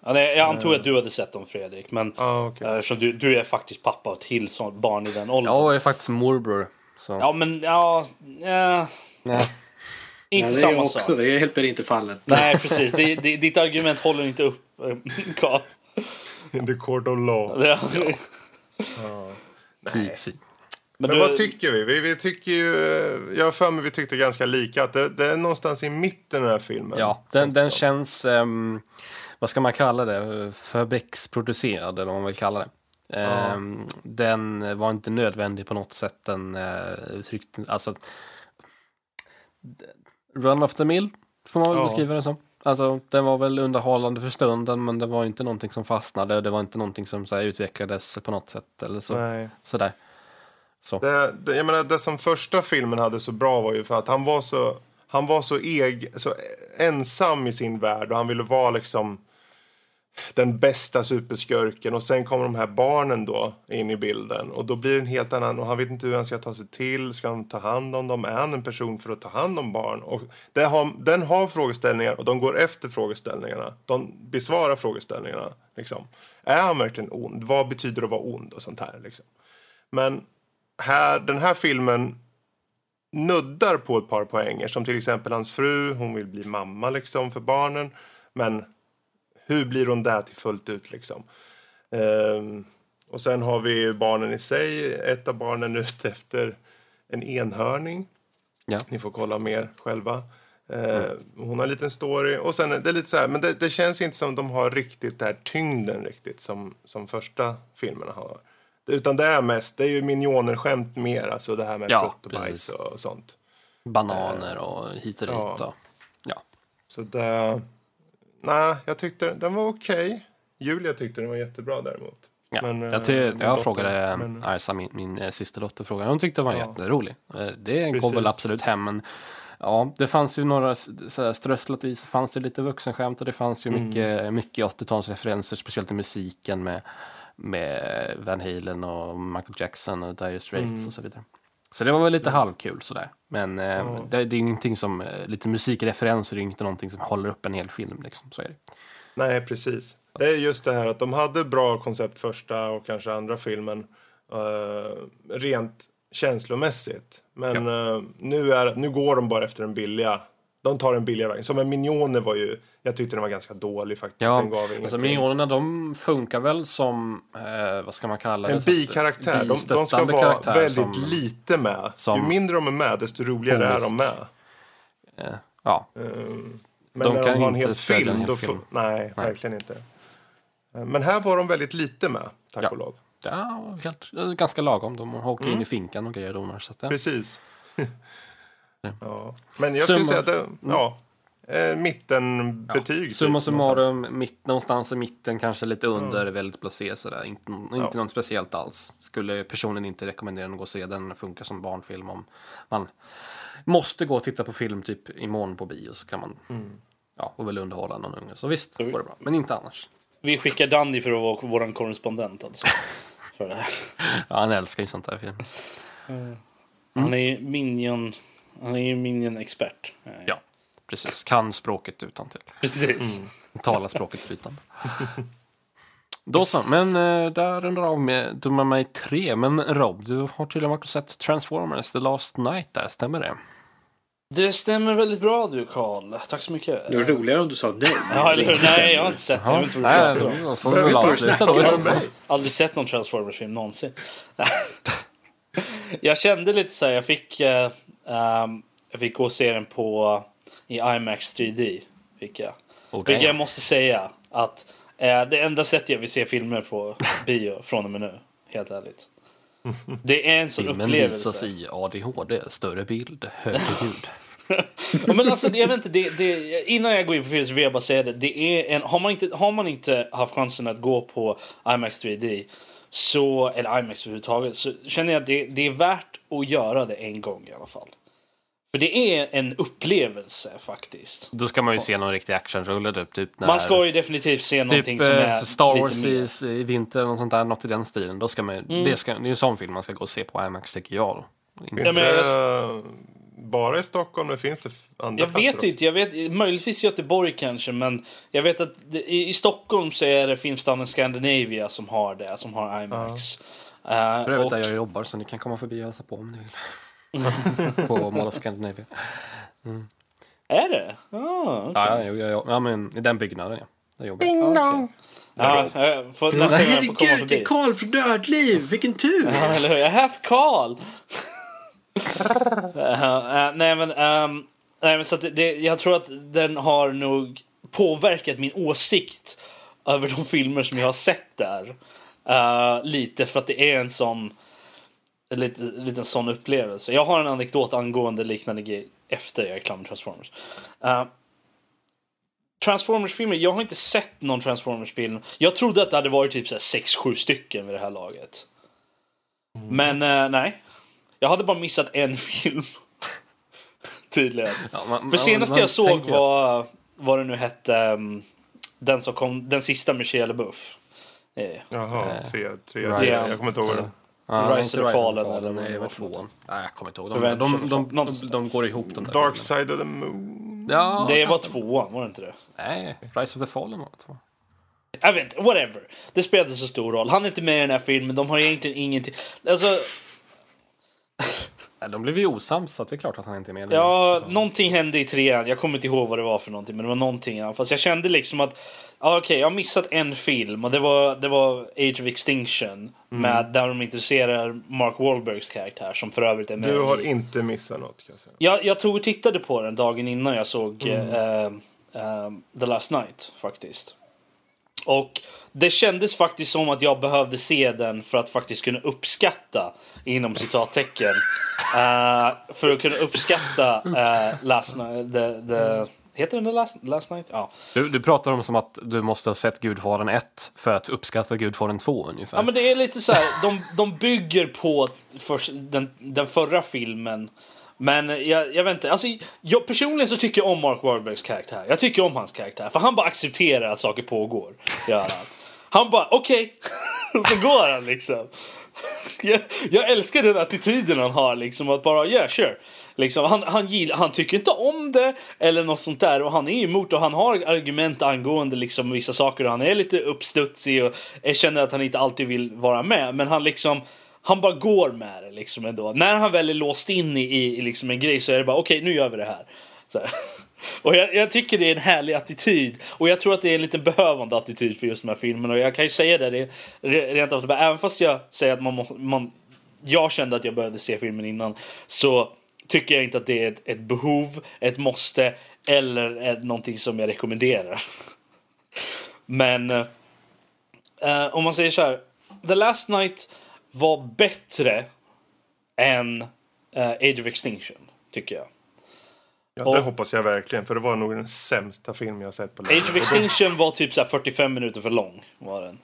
Speaker 4: Ja, jag antog att du hade sett dem Fredrik. Men
Speaker 3: Ja, okej.
Speaker 4: eh, eftersom du, du är faktiskt pappa till sånt barn i den åldern.
Speaker 1: Jag är faktiskt morbror. Så.
Speaker 4: Ja men ja, ja
Speaker 1: Nej.
Speaker 4: inte
Speaker 2: Ja, det är
Speaker 4: samma
Speaker 2: jag också.
Speaker 4: sak.
Speaker 2: Det hjälper inte fallet.
Speaker 4: Nej precis, det, det, ditt argument håller inte upp eh, Carl. [LAUGHS]
Speaker 3: In the court of law.
Speaker 4: Ja. [LAUGHS]
Speaker 1: Si, si.
Speaker 4: Men,
Speaker 3: Men
Speaker 4: du,
Speaker 3: vad tycker vi? vi? Vi tycker ju, jag har för mig vi tyckte ganska lika. Att det, det är någonstans i mitten den här filmen.
Speaker 1: Ja, den, den känns, ehm, vad ska man kalla det, fabriksproducerad eller vad man vill kalla det. Ehm, Den var inte nödvändig på något sätt. Den uh, tryckte, alltså, run of the mill får man väl
Speaker 3: Ja.
Speaker 1: beskriva det som. Alltså, den var väl underhållande för stunden men det var inte någonting som fastnade. Det var inte någonting som så här, utvecklades på något sätt eller så,
Speaker 3: Nej.
Speaker 1: sådär. Så.
Speaker 3: Det, det, jag menar, det som första filmen hade så bra var ju för att han var så, han var så, eg, så ensam i sin värld och han ville vara liksom den bästa superskurken och sen kommer de här barnen då in i bilden och då blir det en helt annan och han vet inte hur han ska ta sig till, ska han ta hand om dem, är han en person för att ta hand om barn? Och det har, den har frågeställningar och de går efter frågeställningarna, de besvarar frågeställningarna liksom. Är han verkligen ond? Vad betyder det att vara ond och sånt här liksom. Men här, den här filmen nuddar på ett par poänger som till exempel hans fru, hon vill bli mamma liksom för barnen men hur blir hon där till fullt ut liksom? Ehm, och sen har vi barnen i sig, ett av barnen är ute efter en enhörning.
Speaker 1: Ja.
Speaker 3: Ni får kolla mer själva. Ehm, Hon har en liten story och sen är det lite så här, men det, det känns inte som de har riktigt den här tyngden riktigt som, som första filmerna har. Utan det är mest, det är ju minioner-skämt mer, alltså det här med
Speaker 1: Ja,
Speaker 3: och bajs och sånt.
Speaker 1: Bananer och hit och dit.
Speaker 3: ja.
Speaker 1: Ja.
Speaker 3: Så det, nej, jag tyckte den var okej. Julia tyckte den var jättebra däremot.
Speaker 1: Ja,
Speaker 3: Men, eh,
Speaker 1: jag, ty-
Speaker 3: min
Speaker 1: jag
Speaker 3: dotter-
Speaker 1: frågade
Speaker 3: men-
Speaker 1: Arsa, min, min eh, systerdotter, frågade. hon tyckte det var
Speaker 3: Ja.
Speaker 1: jätterolig. Eh, Det går
Speaker 3: Precis.
Speaker 1: väl absolut hem, men ja, det fanns ju några strösslat i, så fanns det lite vuxenskämt och det fanns ju
Speaker 3: Mm.
Speaker 1: mycket, mycket 80-talsreferenser, speciellt i musiken med, med Van Halen och Michael Jackson och Dire Straits
Speaker 3: Mm.
Speaker 1: och så vidare. Så det var väl lite halvkul sådär. Men eh, det, det är ingenting som, eh, lite musikreferenser är inte någonting som håller upp en hel film liksom. Så är det.
Speaker 3: Nej, precis. Det är just det här att de hade bra koncept första och kanske andra filmen. eh, rent känslomässigt. Men eh, nu, är, nu går de bara efter den billiga De tar en billigare väg. Som en Minione var ju, jag tyckte den var ganska dålig faktiskt.
Speaker 1: Ja,
Speaker 3: den gav
Speaker 1: alltså minionerna de funkar väl som, eh, vad ska man kalla det?
Speaker 3: En bikaraktär. De, de ska vara väldigt
Speaker 1: som-
Speaker 3: lite med. Ju mindre de är med, desto roligare är
Speaker 1: Komisk.
Speaker 3: de med.
Speaker 1: eh, Ja,
Speaker 3: Men
Speaker 1: De
Speaker 3: när
Speaker 1: kan
Speaker 3: de har en hel
Speaker 1: stödja en
Speaker 3: film,
Speaker 1: hel
Speaker 3: då
Speaker 1: film.
Speaker 3: får, nej, verkligen inte. Eh, Men här var de väldigt lite med, tack
Speaker 1: Ja.
Speaker 3: och lov.
Speaker 1: är helt, eh, ganska lagom. De åker
Speaker 3: Mm.
Speaker 1: in i finkan och grejer. Så att det,
Speaker 3: Precis. [LAUGHS] ja. Men jag skulle
Speaker 1: Summa-
Speaker 3: säga att det, ja, eh, mittenbetyg. typ,
Speaker 1: Summa
Speaker 3: någonstans.
Speaker 1: summarum, mitt, någonstans i mitten, kanske lite under, väldigt blasé sådär. Inte, inte
Speaker 3: Ja.
Speaker 1: något speciellt alls. Skulle personen inte rekommendera den att gå och se den. Funkar som barnfilm om man måste gå och titta på film typ imorgon på bio så kan man
Speaker 3: Mm.
Speaker 1: ja, och väl underhålla någon unge. Så visst, går det bra. Men inte annars.
Speaker 4: Vi skickar Danny för att vara vår korrespondent alltså. [LAUGHS] För det här.
Speaker 1: Ja, han älskar ju sånt där film.
Speaker 4: Han är ju Minion... Han är ju Minion-expert.
Speaker 1: Ja, precis. Kan språket utan till.
Speaker 4: Precis.
Speaker 1: Talar språket flytande. Då så, men eh, där rundar av med Dumma mig 3. Men Rob, du har tydligen varit och sett Transformers The Last Night där, stämmer det?
Speaker 4: Det stämmer väldigt bra du Karl. Tack så mycket.
Speaker 2: Det var roligare om du sa nej.
Speaker 4: Ja, eller hur? Nej, jag har inte sett det. Jag vet inte vad du pratar om.
Speaker 1: då får vi väl avsluta då. så fall.
Speaker 4: Aldrig sett någon Transformers-film någonsin. [LAUGHS] jag kände lite så här, jag fick, eh, ehm, jag fick gå och se den på i IMAX 3D. Fick jag.
Speaker 1: Oh,
Speaker 4: Vilket jag måste säga att eh, det enda sättet jag vill se filmer på [LAUGHS] bio från och med nu. Helt ärligt. Det är en sån
Speaker 1: Filmen
Speaker 4: upplevelse.
Speaker 1: visas i ADHD, större bild, högre [LAUGHS] ljud.
Speaker 4: Ja, men alltså, jag vet inte, det, det, innan jag går in på filmen så vill jag bara säga det. det är en, har, man inte, har man inte haft chansen att gå på IMAX 3D, så, eller IMAX överhuvudtaget, så känner jag att det, det är värt att göra det en gång i alla fall. För det är en upplevelse faktiskt.
Speaker 1: Då ska man ju se någon riktig actionrulle typ. typ när,
Speaker 4: Man ska ju definitivt se
Speaker 1: Typ
Speaker 4: någonting som
Speaker 1: eh,
Speaker 4: är
Speaker 1: Star Wars
Speaker 4: lite mer.
Speaker 1: i, i vinter, något sånt där, något i den stilen. Då ska man,
Speaker 4: Mm.
Speaker 1: det, ska, det är en sån film man ska gå och se på IMAX tycker jag. Då.
Speaker 3: Finns
Speaker 4: Ja, men
Speaker 3: det bara i Stockholm eller finns det andra
Speaker 4: Jag vet
Speaker 3: också?
Speaker 4: inte, jag vet, möjligtvis Göteborg kanske, men jag vet att det, i, i Stockholm så är det Filmstaden Scandinavia som har det, som har IMAX. Eh,
Speaker 1: För övrigt
Speaker 4: och-
Speaker 1: där jag jobbar så ni kan komma förbi och hälsa på om ni vill. [LAUGHS] på Mall of Scandinavia.
Speaker 4: Är det? Ah, okay.
Speaker 1: Ja, ja, ja, ja, ja, men i den byggnaden ja. Där jobbar jag.
Speaker 4: Ja, jag får, nästa gång jag får komma
Speaker 2: Herregud, det
Speaker 4: förbi.
Speaker 2: är Karl från Dödliv! Vilken tur!
Speaker 4: Ja, eller hur? Jag have Karl! [LAUGHS] Eh, eh, nej men, ehm, nej, men så det- det, jag tror att den har nog påverkat min åsikt över de filmer som jag har sett där. Eh, lite för att det är en sån en lite, liten sån upplevelse. Jag har en anekdot angående liknande grej efter jag är klar med Transformers. Uh, Transformers-filmer, jag har inte sett någon Transformers-film. Jag trodde att det hade varit typ 6-7 stycken vid det här laget. Men eh, nej. Jag hade bara missat en [LAUGHS] film. Tydligen.
Speaker 1: Ja, man-
Speaker 4: För
Speaker 1: man-
Speaker 4: senast
Speaker 1: man
Speaker 4: jag såg
Speaker 1: ju att-
Speaker 4: var, vad det nu hette, um, den som kom, den sista med Shia LaBeouf. Eh,
Speaker 3: Jaha,
Speaker 1: Eh,
Speaker 3: tre, tre,
Speaker 1: Rise.
Speaker 3: jag kommer inte ihåg det
Speaker 1: Ja,
Speaker 4: Rise of the Fallen eller vad
Speaker 1: nej,
Speaker 4: det var
Speaker 1: var tvåan. Nej, jag kommer inte ihåg. De, de, de, de, de går ihop de där
Speaker 3: Dark side of the moon.
Speaker 1: Ja,
Speaker 4: det var tvåan, var det inte det?
Speaker 1: Nej, Rise of the Fallen var det två.
Speaker 4: Jag vet whatever. Det spelar inte så stor roll. Han är inte med i den här filmen, de har egentligen ingenting. Alltså, [LAUGHS]
Speaker 1: de blev ju osams så det är klart att han inte är med.
Speaker 4: ja, någonting hände i trean. Jag kommer inte ihåg vad det var för någonting, men det var någonting. i alla fall. Så jag kände liksom att, ja, okej, jag har missat en film och det var, det var Age of Extinction. Med, där de introducerar Mark Wahlbergs karaktär som för övrigt är med
Speaker 3: Du har
Speaker 4: i...
Speaker 3: inte missat något kan jag säga.
Speaker 4: Jag, jag tog och tittade på den dagen innan jag såg
Speaker 3: Mm.
Speaker 4: eh, eh, The Last Night faktiskt. Och det kändes faktiskt som att jag behövde se den för att faktiskt kunna uppskatta, inom citattecken, eh, för att kunna uppskatta eh, Last Night, the, the, heter den Last, last Night? Ja.
Speaker 1: Du, du pratar om som att du måste ha sett Gudfadern 1 för att uppskatta Gudfadern 2 ungefär.
Speaker 4: Ja men det är lite så här, de, de bygger på för, den, den förra filmen. Men jag, jag vet inte, alltså, jag, personligen så tycker jag om Mark Wahlbergs karaktär. Jag tycker om hans karaktär, för han bara accepterar att saker pågår. Gör han han bara okej, och [LAUGHS] så går han liksom. Jag, jag älskar den attityden han har liksom att bara yeah sure. Liksom, han, han, gillar, han tycker inte om det eller något sånt där och han är emot och han har argument angående liksom vissa saker och han är lite uppstudsig och känner att han inte alltid vill vara med men han liksom han bara går med det liksom ändå. När han väl är låst in i, i, i liksom en grej så är det bara okej nu gör vi det här. Så här. Och jag, jag, tycker det är en härlig attityd. Och jag tror att det är en liten behövande attityd för just de här filmerna. Och jag kan ju säga det, det rent av även fast jag säger att man, man jag kände att jag behövde se filmen innan så tycker jag inte att det är ett, ett behov, ett måste eller ett, någonting som jag rekommenderar. Men eh, om man säger så här. The Last Night var bättre än eh, Age of Extinction, tycker jag.
Speaker 3: Ja, det och, hoppas jag verkligen, för det var nog den sämsta film jag sett på
Speaker 4: länge. Age of Extinction var typ så 45 minuter för lång. Var den.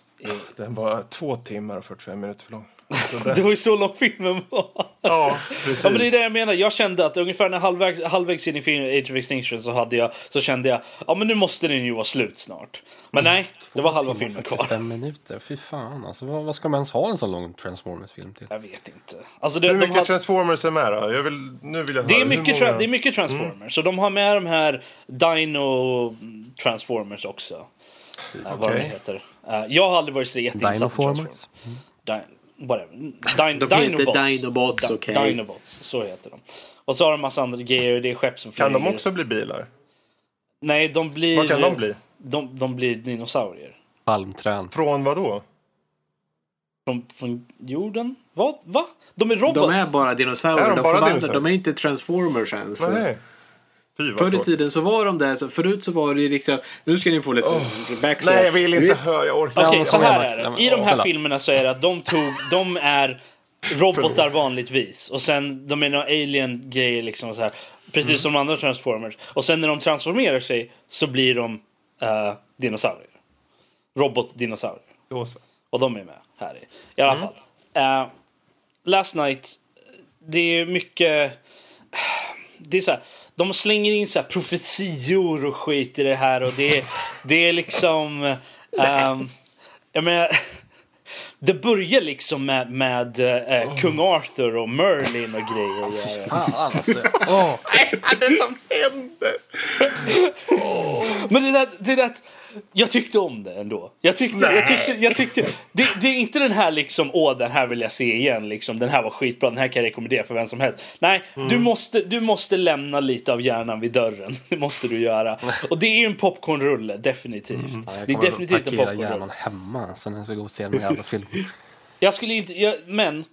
Speaker 3: Den var två timmar och 45 minuter för lång. [LAUGHS]
Speaker 4: det var ju så lång filmen var.
Speaker 3: Ja, precis.
Speaker 4: Ja, men det är det jag menar. Jag kände att ungefär när halvvägs, halvvägs in i filmen Age of Extinction så, hade jag, så kände jag ja men nu måste den ju vara slut snart. Men nej, det var halva filmen kvar.
Speaker 1: Fem minuter, fy fan alltså. Vad, vad ska man ens ha en sån lång Transformers-film till?
Speaker 4: Jag vet inte. Alltså det,
Speaker 3: hur mycket har... Transformers är med då? Jag vill, nu vill jag
Speaker 4: det, är mycket många... det är mycket Transformers. Mm. Så de har med de här Dino Transformers också. Okay. Vad de heter. Uh, jag har aldrig varit så jätteinsatt i Transformers. Mm whatever. Din,
Speaker 2: de heter Dinobots, okej. Okay.
Speaker 4: Dinobots, så heter de. Och så har de en massa andra grejer, det är skepp som
Speaker 3: flyger. Kan de också bli bilar?
Speaker 4: Nej, de blir...
Speaker 3: Vad kan de bli?
Speaker 4: De, de blir dinosaurier.
Speaker 1: Palmträd.
Speaker 3: Från vad då?
Speaker 4: Från, från jorden? Vad? Va? De är robotar.
Speaker 2: De är bara dinosaurier. Är de, bara dinosaurier? de är inte transformers ens.
Speaker 3: Nej.
Speaker 2: Förr i tiden så var de där. Så förut så var det liksom. Nu ska ni få lite oh.
Speaker 3: backstory. Nej, jag vill inte höra. Jag orkar
Speaker 4: Okej, okay, så här är det. I de här filmerna så är det att de tog. De är robotar vanligtvis. Och sen de är några alien-grejer liksom så här. Precis mm. som andra Transformers. Och sen när de transformerar sig så blir de uh, dinosaurier. Robot-dinosaurier. Och de är med här i. I alla mm. fall. Uh, Last Night. Det är mycket. Det är så här de slänger in så här profetior och skit i det här och det, det är liksom... Um, jag menar, det börjar liksom med, med uh, kung Arthur och Merlin och grejer.
Speaker 1: Fy fan alltså. [LAUGHS] Oh.
Speaker 3: Är det som händer?
Speaker 4: Oh. Men det där, det där jag tyckte om det ändå. Jag tyckte, jag tyckte, jag tyckte det, det, är inte den här liksom, åh den här vill jag se igen, liksom, den här var skitbra, den här kan jag rekommendera för vem som helst. Nej, mm. du, måste, du måste lämna lite av hjärnan vid dörren. [LAUGHS] Det måste du göra. Och det är ju en popcornrulle, definitivt. Mm.
Speaker 1: Ja,
Speaker 4: det är definitivt en
Speaker 1: popcornrulle. hjärnan hemma så när jag ska gå och se den jävla filmen. [LAUGHS]
Speaker 4: Jag skulle inte, jag, men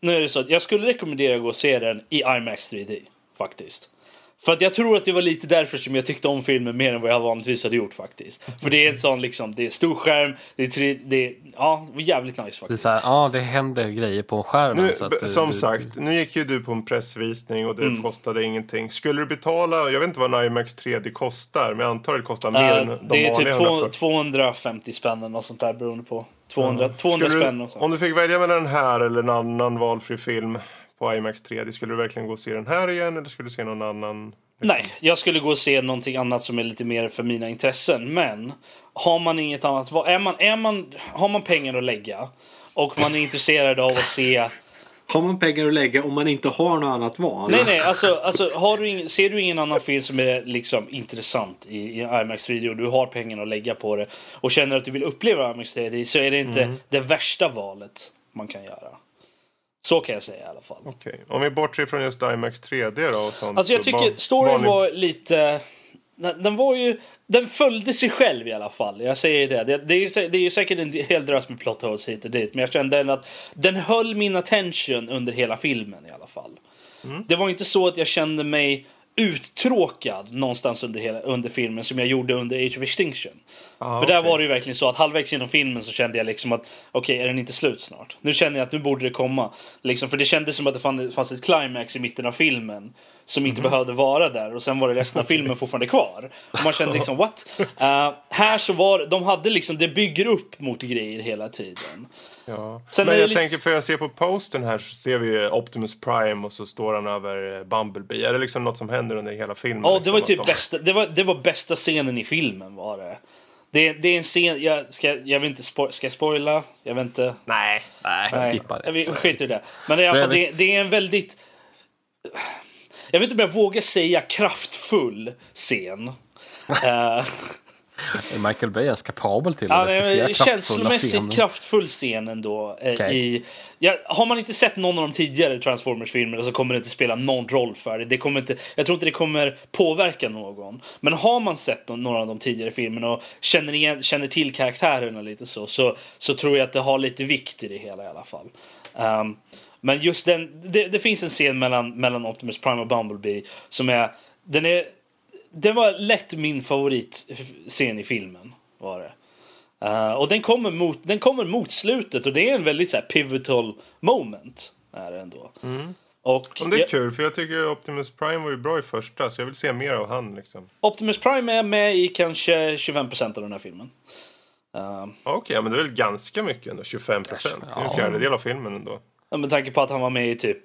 Speaker 4: nu är det så att jag skulle rekommendera att gå och se den i IMAX 3D, faktiskt. För att jag tror att det var lite därför som jag tyckte om filmen mer än vad jag vanligtvis hade gjort faktiskt. För det är en sån liksom, det är stor skärm, det är, tre, det är ja, jävligt nice faktiskt.
Speaker 1: Det är så här, ja, det händer grejer på skärmen.
Speaker 3: Nu,
Speaker 1: så att,
Speaker 3: som du, sagt, nu gick ju du på en pressvisning och det mm. kostade ingenting. Skulle du betala, jag vet inte vad en IMAX 3D kostar, men jag antar att det kostar mer uh, än de
Speaker 4: Det är typ 250 spänn och sånt där beroende på. 200, uh. 200 spänn och
Speaker 3: sånt. Om du fick välja mellan den här eller en annan valfri film på IMAX 3D. Skulle du verkligen gå och se den här igen eller skulle du se någon annan? Liksom?
Speaker 4: Nej, jag skulle gå och se någonting annat som är lite mer för mina intressen. Men har man inget annat är man, är man, Har man pengar att lägga och man är intresserad av att se
Speaker 2: har man pengar att lägga om man inte har något annat val?
Speaker 4: Nej, nej, alltså, alltså har du ing, ser du ingen annan film som är liksom intressant i, i IMAX 3D och du har pengar att lägga på det och känner att du vill uppleva IMAX 3D så är det inte mm. det värsta valet man kan göra. Så kan jag säga i alla fall.
Speaker 3: Okej. Okay. Om vi bortser från just IMAX 3D då och sånt.
Speaker 4: Alltså jag tycker storyn vanlig... var lite... Den var ju... Den följde sig själv i alla fall. Jag säger det. Det, det, är, det är ju säkert en hel drös med plot holes hit och dit. Men jag kände att den höll min attention under hela filmen i alla fall. Mm. Det var inte så att jag kände mig uttråkad någonstans under, hela, under filmen som jag gjorde under Age of Extinction. Ah, För där var det ju verkligen så att halvvägs genom filmen så kände jag liksom att okej, okay, är den inte slut snart? Nu känner jag att nu borde det komma. Liksom, för det kändes som att det fanns, fanns ett climax i mitten av filmen som inte mm. behövde vara där och sen var det resten av [LAUGHS] filmen fortfarande kvar. Och man kände liksom what? Uh, [LAUGHS] här så var de hade liksom, det bygger upp mot grejer hela tiden.
Speaker 3: Ja. Sen Men jag lite... tänker, för jag ser på posten här så ser vi Optimus Prime och så står han över Bumblebee. Är det liksom något som händer under hela filmen?
Speaker 4: Ja,
Speaker 3: liksom,
Speaker 4: det var typ de... bästa, det var, det var bästa scenen i filmen var det. Det, det är en scen, jag, ska, jag vill inte spo, ska jag spoila? Jag vet inte.
Speaker 3: Nej,
Speaker 1: nej, nej. skippa
Speaker 4: det. Jag skiter i det. Men i alla fall, det, det är en väldigt... Jag vet inte om jag vågar säga kraftfull scen. uh, [LAUGHS]
Speaker 1: Michael Bay ens kapabel till
Speaker 4: Ja, det
Speaker 1: regissera
Speaker 4: är känslomässigt
Speaker 1: scener?
Speaker 4: kraftfull scen ändå. eh,
Speaker 1: Okej.
Speaker 4: I, ja, har man inte sett någon av de tidigare Transformers-filmerna så kommer det inte spela någon roll för det. det kommer inte, jag tror inte det kommer påverka någon. Men har man sett några av de tidigare filmerna och känner, igen, känner till karaktärerna lite så, så, så tror jag att det har lite vikt i det hela i alla fall. Ehm, men just den, det, det finns en scen mellan, mellan Optimus Prime och Bumblebee som är, den är, den var lätt min favoritscen i filmen. Var det. Eh, och den kommer, mot, den kommer mot slutet och det är en väldigt så här, pivotal moment. Är det ändå. Och
Speaker 3: Om det är
Speaker 4: jag-
Speaker 3: kul, för jag tycker Optimus Prime var ju bra i första, så jag vill se mer av han liksom.
Speaker 4: Optimus Prime är med i kanske 25% av den här filmen. Uh,
Speaker 3: Ja, Okej, ja, men det är väl ganska mycket ändå, 25 procent. Det är en
Speaker 1: Ja.
Speaker 3: fjärdedel av filmen ändå.
Speaker 4: med tanke på att han var med i typ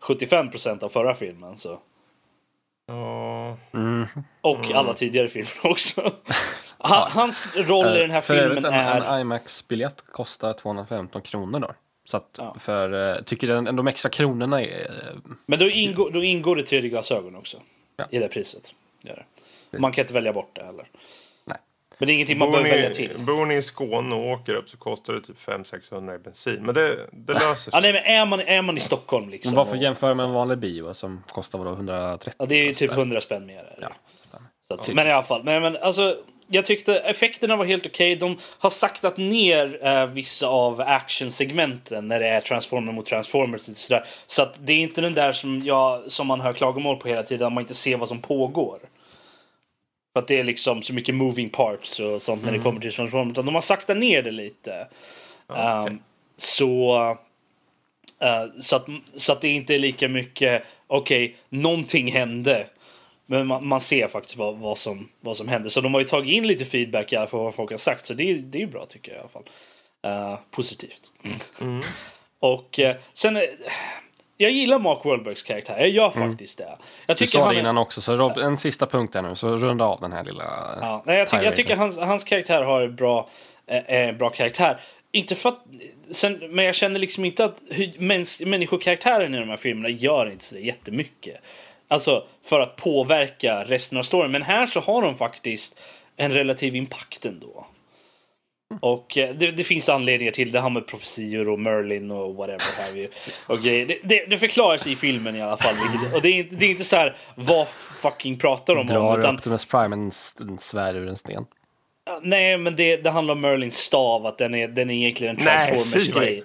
Speaker 4: 75% av förra filmen. Så.
Speaker 3: Ja,
Speaker 4: Och
Speaker 3: Mm.
Speaker 4: alla tidigare filmer också. [LAUGHS] Han, hans roll i den här
Speaker 1: Eh, För
Speaker 4: filmen
Speaker 1: övrigt,
Speaker 4: är...
Speaker 1: en IMAX-biljett kostar 215 kronor då. Så att
Speaker 4: Ja.
Speaker 1: för, eh, tycker den, de extra kronorna är... eh,
Speaker 4: Men då ingår, då ingår det 3D-glasögon också.
Speaker 1: Ja.
Speaker 4: I det priset. Gör det. Man kan inte välja bort det heller. Men det är ingenting man behöver välja till.
Speaker 3: bor ni i Skåne och åker upp så kostar det typ 500-600 i bensin. Men det, det löser
Speaker 4: Ja,
Speaker 3: sig.
Speaker 4: nej, men är, man, är man i Stockholm liksom.
Speaker 1: Men varför
Speaker 4: och-
Speaker 1: jämföra med en vanlig bio som kostar vadå 130?
Speaker 4: Ja, det är ju typ
Speaker 1: Sådär.
Speaker 4: 100 spänn mer.
Speaker 1: Ja.
Speaker 4: Så att, men i alla fall, nej men alltså. Jag tyckte effekterna var helt okej. De har saktat ner eh, vissa av actionsegmenten när det är Transformer mot Transformers. Och sådär. Så att det är inte den där som, jag, som man hör klagomål på hela tiden, att man inte ser vad som pågår. För att det är liksom så mycket moving parts och sånt när det kommer till Transformers. Utan De har saktat ner det lite. Um, så... eh, så, att, så att det inte är lika mycket, okej, någonting hände. Men man, man ser faktiskt vad, vad, som, vad som hände. Så de har ju tagit in lite feedback i alla fall vad folk har sagt. Så det, det är ju bra tycker jag i alla fall. Eh, positivt. Och eh, sen... jag gillar Mark Wahlbergs karaktär. Jag gör faktiskt det. Jag
Speaker 1: Du sa
Speaker 4: han
Speaker 1: det
Speaker 4: är-
Speaker 1: innan också, så Rob, en sista punkt där nu, så runda av den här lilla...
Speaker 4: Ja, nej, jag, ty- jag tycker hans, hans karaktär har en bra, eh, eh, bra karaktär. Inte för att, sen, men jag känner liksom inte att mäns, människokaraktären i de här filmerna gör inte så jättemycket. Alltså för att påverka resten av storyn. Men här så har de faktiskt en relativ impact ändå. Och eh, det, det finns anledningar till det här med profetior och Merlin och whatever have you. Och det, det, det förklaras i filmen i alla fall. Och det är, inte- det är inte så här vad fucking pratar de om.
Speaker 1: Drar
Speaker 4: Utan,
Speaker 1: Optimus Prime en, en svärd ur en sten.
Speaker 4: Nej, men det, det handlar om Merlins stav, att den är, den är egentligen en Transformers-grej.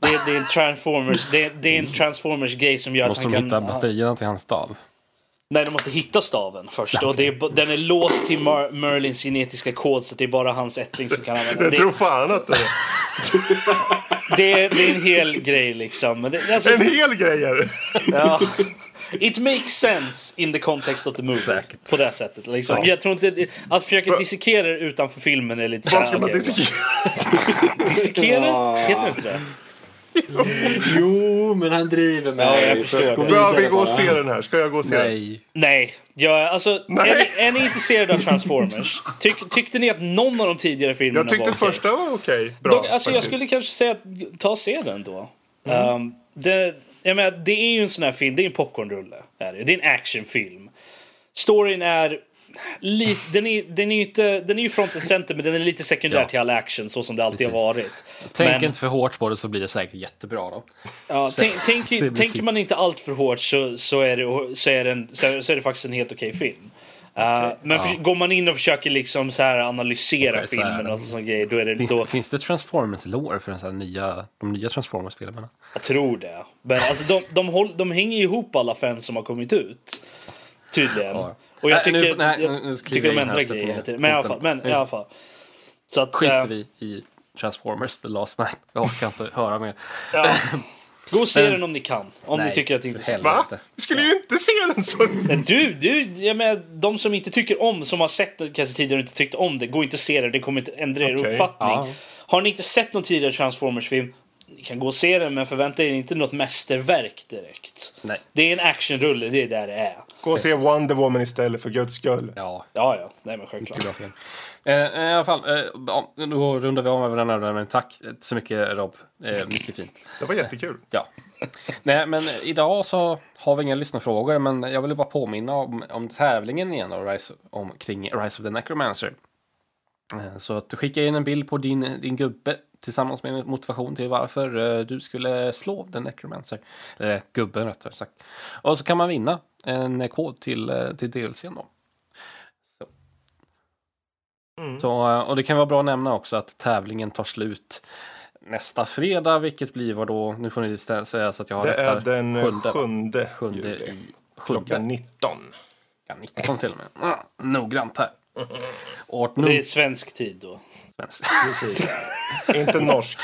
Speaker 4: Det, är- det är en Transformers, det, det är en [LAUGHS] Transformers-grej som gör
Speaker 1: Måste
Speaker 4: att
Speaker 1: de
Speaker 4: han
Speaker 1: hitta
Speaker 4: kan...
Speaker 1: batterierna till hans stav?
Speaker 4: Nej, de måste hitta staven först. Och det är, den är låst till Mer, Merlins genetiska kod, så det är bara hans ättling som kan använda
Speaker 3: Jag
Speaker 4: det.
Speaker 3: tror fan att det är [LAUGHS]
Speaker 4: Det, är, det är en hel grej liksom. Men det, alltså,
Speaker 3: en hel grej. Är det.
Speaker 4: ja. It makes sense in the context of the movie.
Speaker 1: Säkert.
Speaker 4: På det sättet. Liksom.
Speaker 3: Ja.
Speaker 4: Jag tror inte... Att försöka dissekera det utanför filmen är lite så
Speaker 3: Vad ska man
Speaker 4: okej,
Speaker 3: dissekera?
Speaker 4: Dissekera? Heter det inte det?
Speaker 2: Jo, men han driver med
Speaker 4: Ja, jag förstår det.
Speaker 3: Bör vi gå och se den här? Ska jag gå och se den?
Speaker 1: Nej.
Speaker 4: Nej, jag, alltså,
Speaker 3: Nej.
Speaker 4: Är, är ni intresserade av Transformers? Tyck, tyckte ni att någon av de tidigare filmerna
Speaker 3: Jag tyckte
Speaker 4: var
Speaker 3: första var okej. Bra,
Speaker 4: Dock, alltså, jag skulle kanske säga att ta och se den då.
Speaker 3: Mm.
Speaker 4: Um, det, jag menar, det är ju en sån här film, det är en popcornrulle. Är det. det är en actionfilm. Storyn är Lite, den, är, den, är ju inte, den är ju front and center men den är lite sekundär
Speaker 1: Ja.
Speaker 4: till all action så som det alltid
Speaker 1: Precis.
Speaker 4: har varit.
Speaker 1: Tänk
Speaker 4: Men-
Speaker 1: inte för hårt på det så blir det säkert jättebra då.
Speaker 4: Ja,
Speaker 1: Så-
Speaker 4: tänk, [LAUGHS] tänker man inte allt för hårt så, så, är, det, så, är, den, så, är, så är det faktiskt en helt okej film. Uh, men för, går man in och försöker liksom så här analysera
Speaker 1: så här.
Speaker 4: filmen och sån grejer då är det
Speaker 1: Finns,
Speaker 4: då,
Speaker 1: det, finns det Transformers-lore för den så här nya, de nya Transformers-filmerna?
Speaker 4: Jag tror det. Men alltså de, de, håll, de hänger ihop alla fem som har kommit ut. Tydligen.
Speaker 1: Ja.
Speaker 4: Och jag
Speaker 1: Nej, nu-
Speaker 4: tycker,
Speaker 1: nej,
Speaker 4: jag
Speaker 1: nu-
Speaker 4: tycker de ändrar grejer hela tiden. Men i alla fall. Men, i alla fall. Så att,
Speaker 1: Skiter
Speaker 4: eh,
Speaker 1: vi i Transformers The Last Night. Jag orkar inte höra mer.
Speaker 4: ja. [LAUGHS] Gå och se
Speaker 1: Men-
Speaker 4: den om ni kan. Om ni
Speaker 1: Nej,
Speaker 4: tycker att det är intressant.
Speaker 3: Va? Vi skulle ju inte se den så.
Speaker 4: Men du, du, jag menar, de som inte tycker om, som har sett det kanske tidigare och inte tyckt om det, gå inte och se det. Det kommer inte ändra er
Speaker 3: Okej.
Speaker 4: uppfattning.
Speaker 1: Ja.
Speaker 4: Har ni inte sett någon tidigare Transformers-film, ni kan gå och se den, men förvänta er inte något mästerverk direkt.
Speaker 1: Nej.
Speaker 4: Det är en actionrulle, det är där det är.
Speaker 3: Gå och se Wonder Woman istället för guds skull.
Speaker 1: Ja,
Speaker 4: Ja, ja, nej men självklart.
Speaker 1: bra film. Eh, I alla fall, eh, ja, då rundar vi av över den här. Men tack så mycket Rob. Eh, mycket fint.
Speaker 3: Det var jättekul.
Speaker 1: Ja. Nej, men idag så har vi inga lyssnarfrågor, men jag ville bara påminna om, om tävlingen igen då, Rise, om, kring Rise of the Necromancer. Eh, Så att skicka in en bild på din, din gubbe tillsammans med motivation till varför eh, du skulle slå den necromancer. Eller gubben rättare sagt. Och så kan man vinna en kod till, eh, till DLCn då. Så.
Speaker 3: Mm.
Speaker 1: Så, eh, och det kan vara bra att nämna också att tävlingen tar slut nästa fredag, vilket blir vad då? Nu får ni säga så att jag har
Speaker 3: Det
Speaker 1: rätt
Speaker 3: är
Speaker 1: här.
Speaker 3: den
Speaker 1: Sjunde,
Speaker 3: sjunde,
Speaker 1: Sjunde
Speaker 3: juli.
Speaker 1: i
Speaker 3: Klockan
Speaker 1: sjunde.
Speaker 3: 19.
Speaker 1: Ja, 19 till och med. Ah, noggrant här. Art nog
Speaker 4: Det är svensk tid då.
Speaker 3: Precis. [LAUGHS] Inte norsk.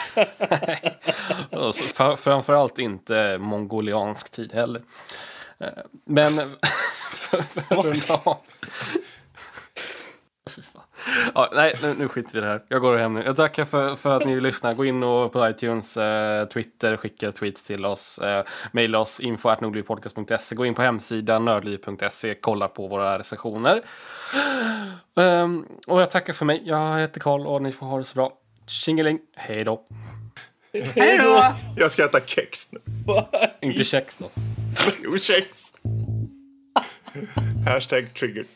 Speaker 1: För, framförallt inte mongoliansk tid heller. Eh, Men... för, för [LAUGHS] att runda av. Fy fan. Ja, nej, nu, nu skiter vi i det här. Jag går hem nu. Jag tackar för, för att ni lyssnar. Gå in och på iTunes, eh, Twitter, skicka tweets till oss. Eh, maila oss info.nordlypodcast.se. Gå in på hemsidan nördliv.se. Kolla på våra recensioner. Ehm, och jag tackar för mig. Jag heter Karl och ni får ha det så bra. Tjingeling. Hej då.
Speaker 2: Hej då!
Speaker 3: Jag ska äta kex nu.
Speaker 1: Inte kex då.
Speaker 3: Jo, kex. Hashtag triggered.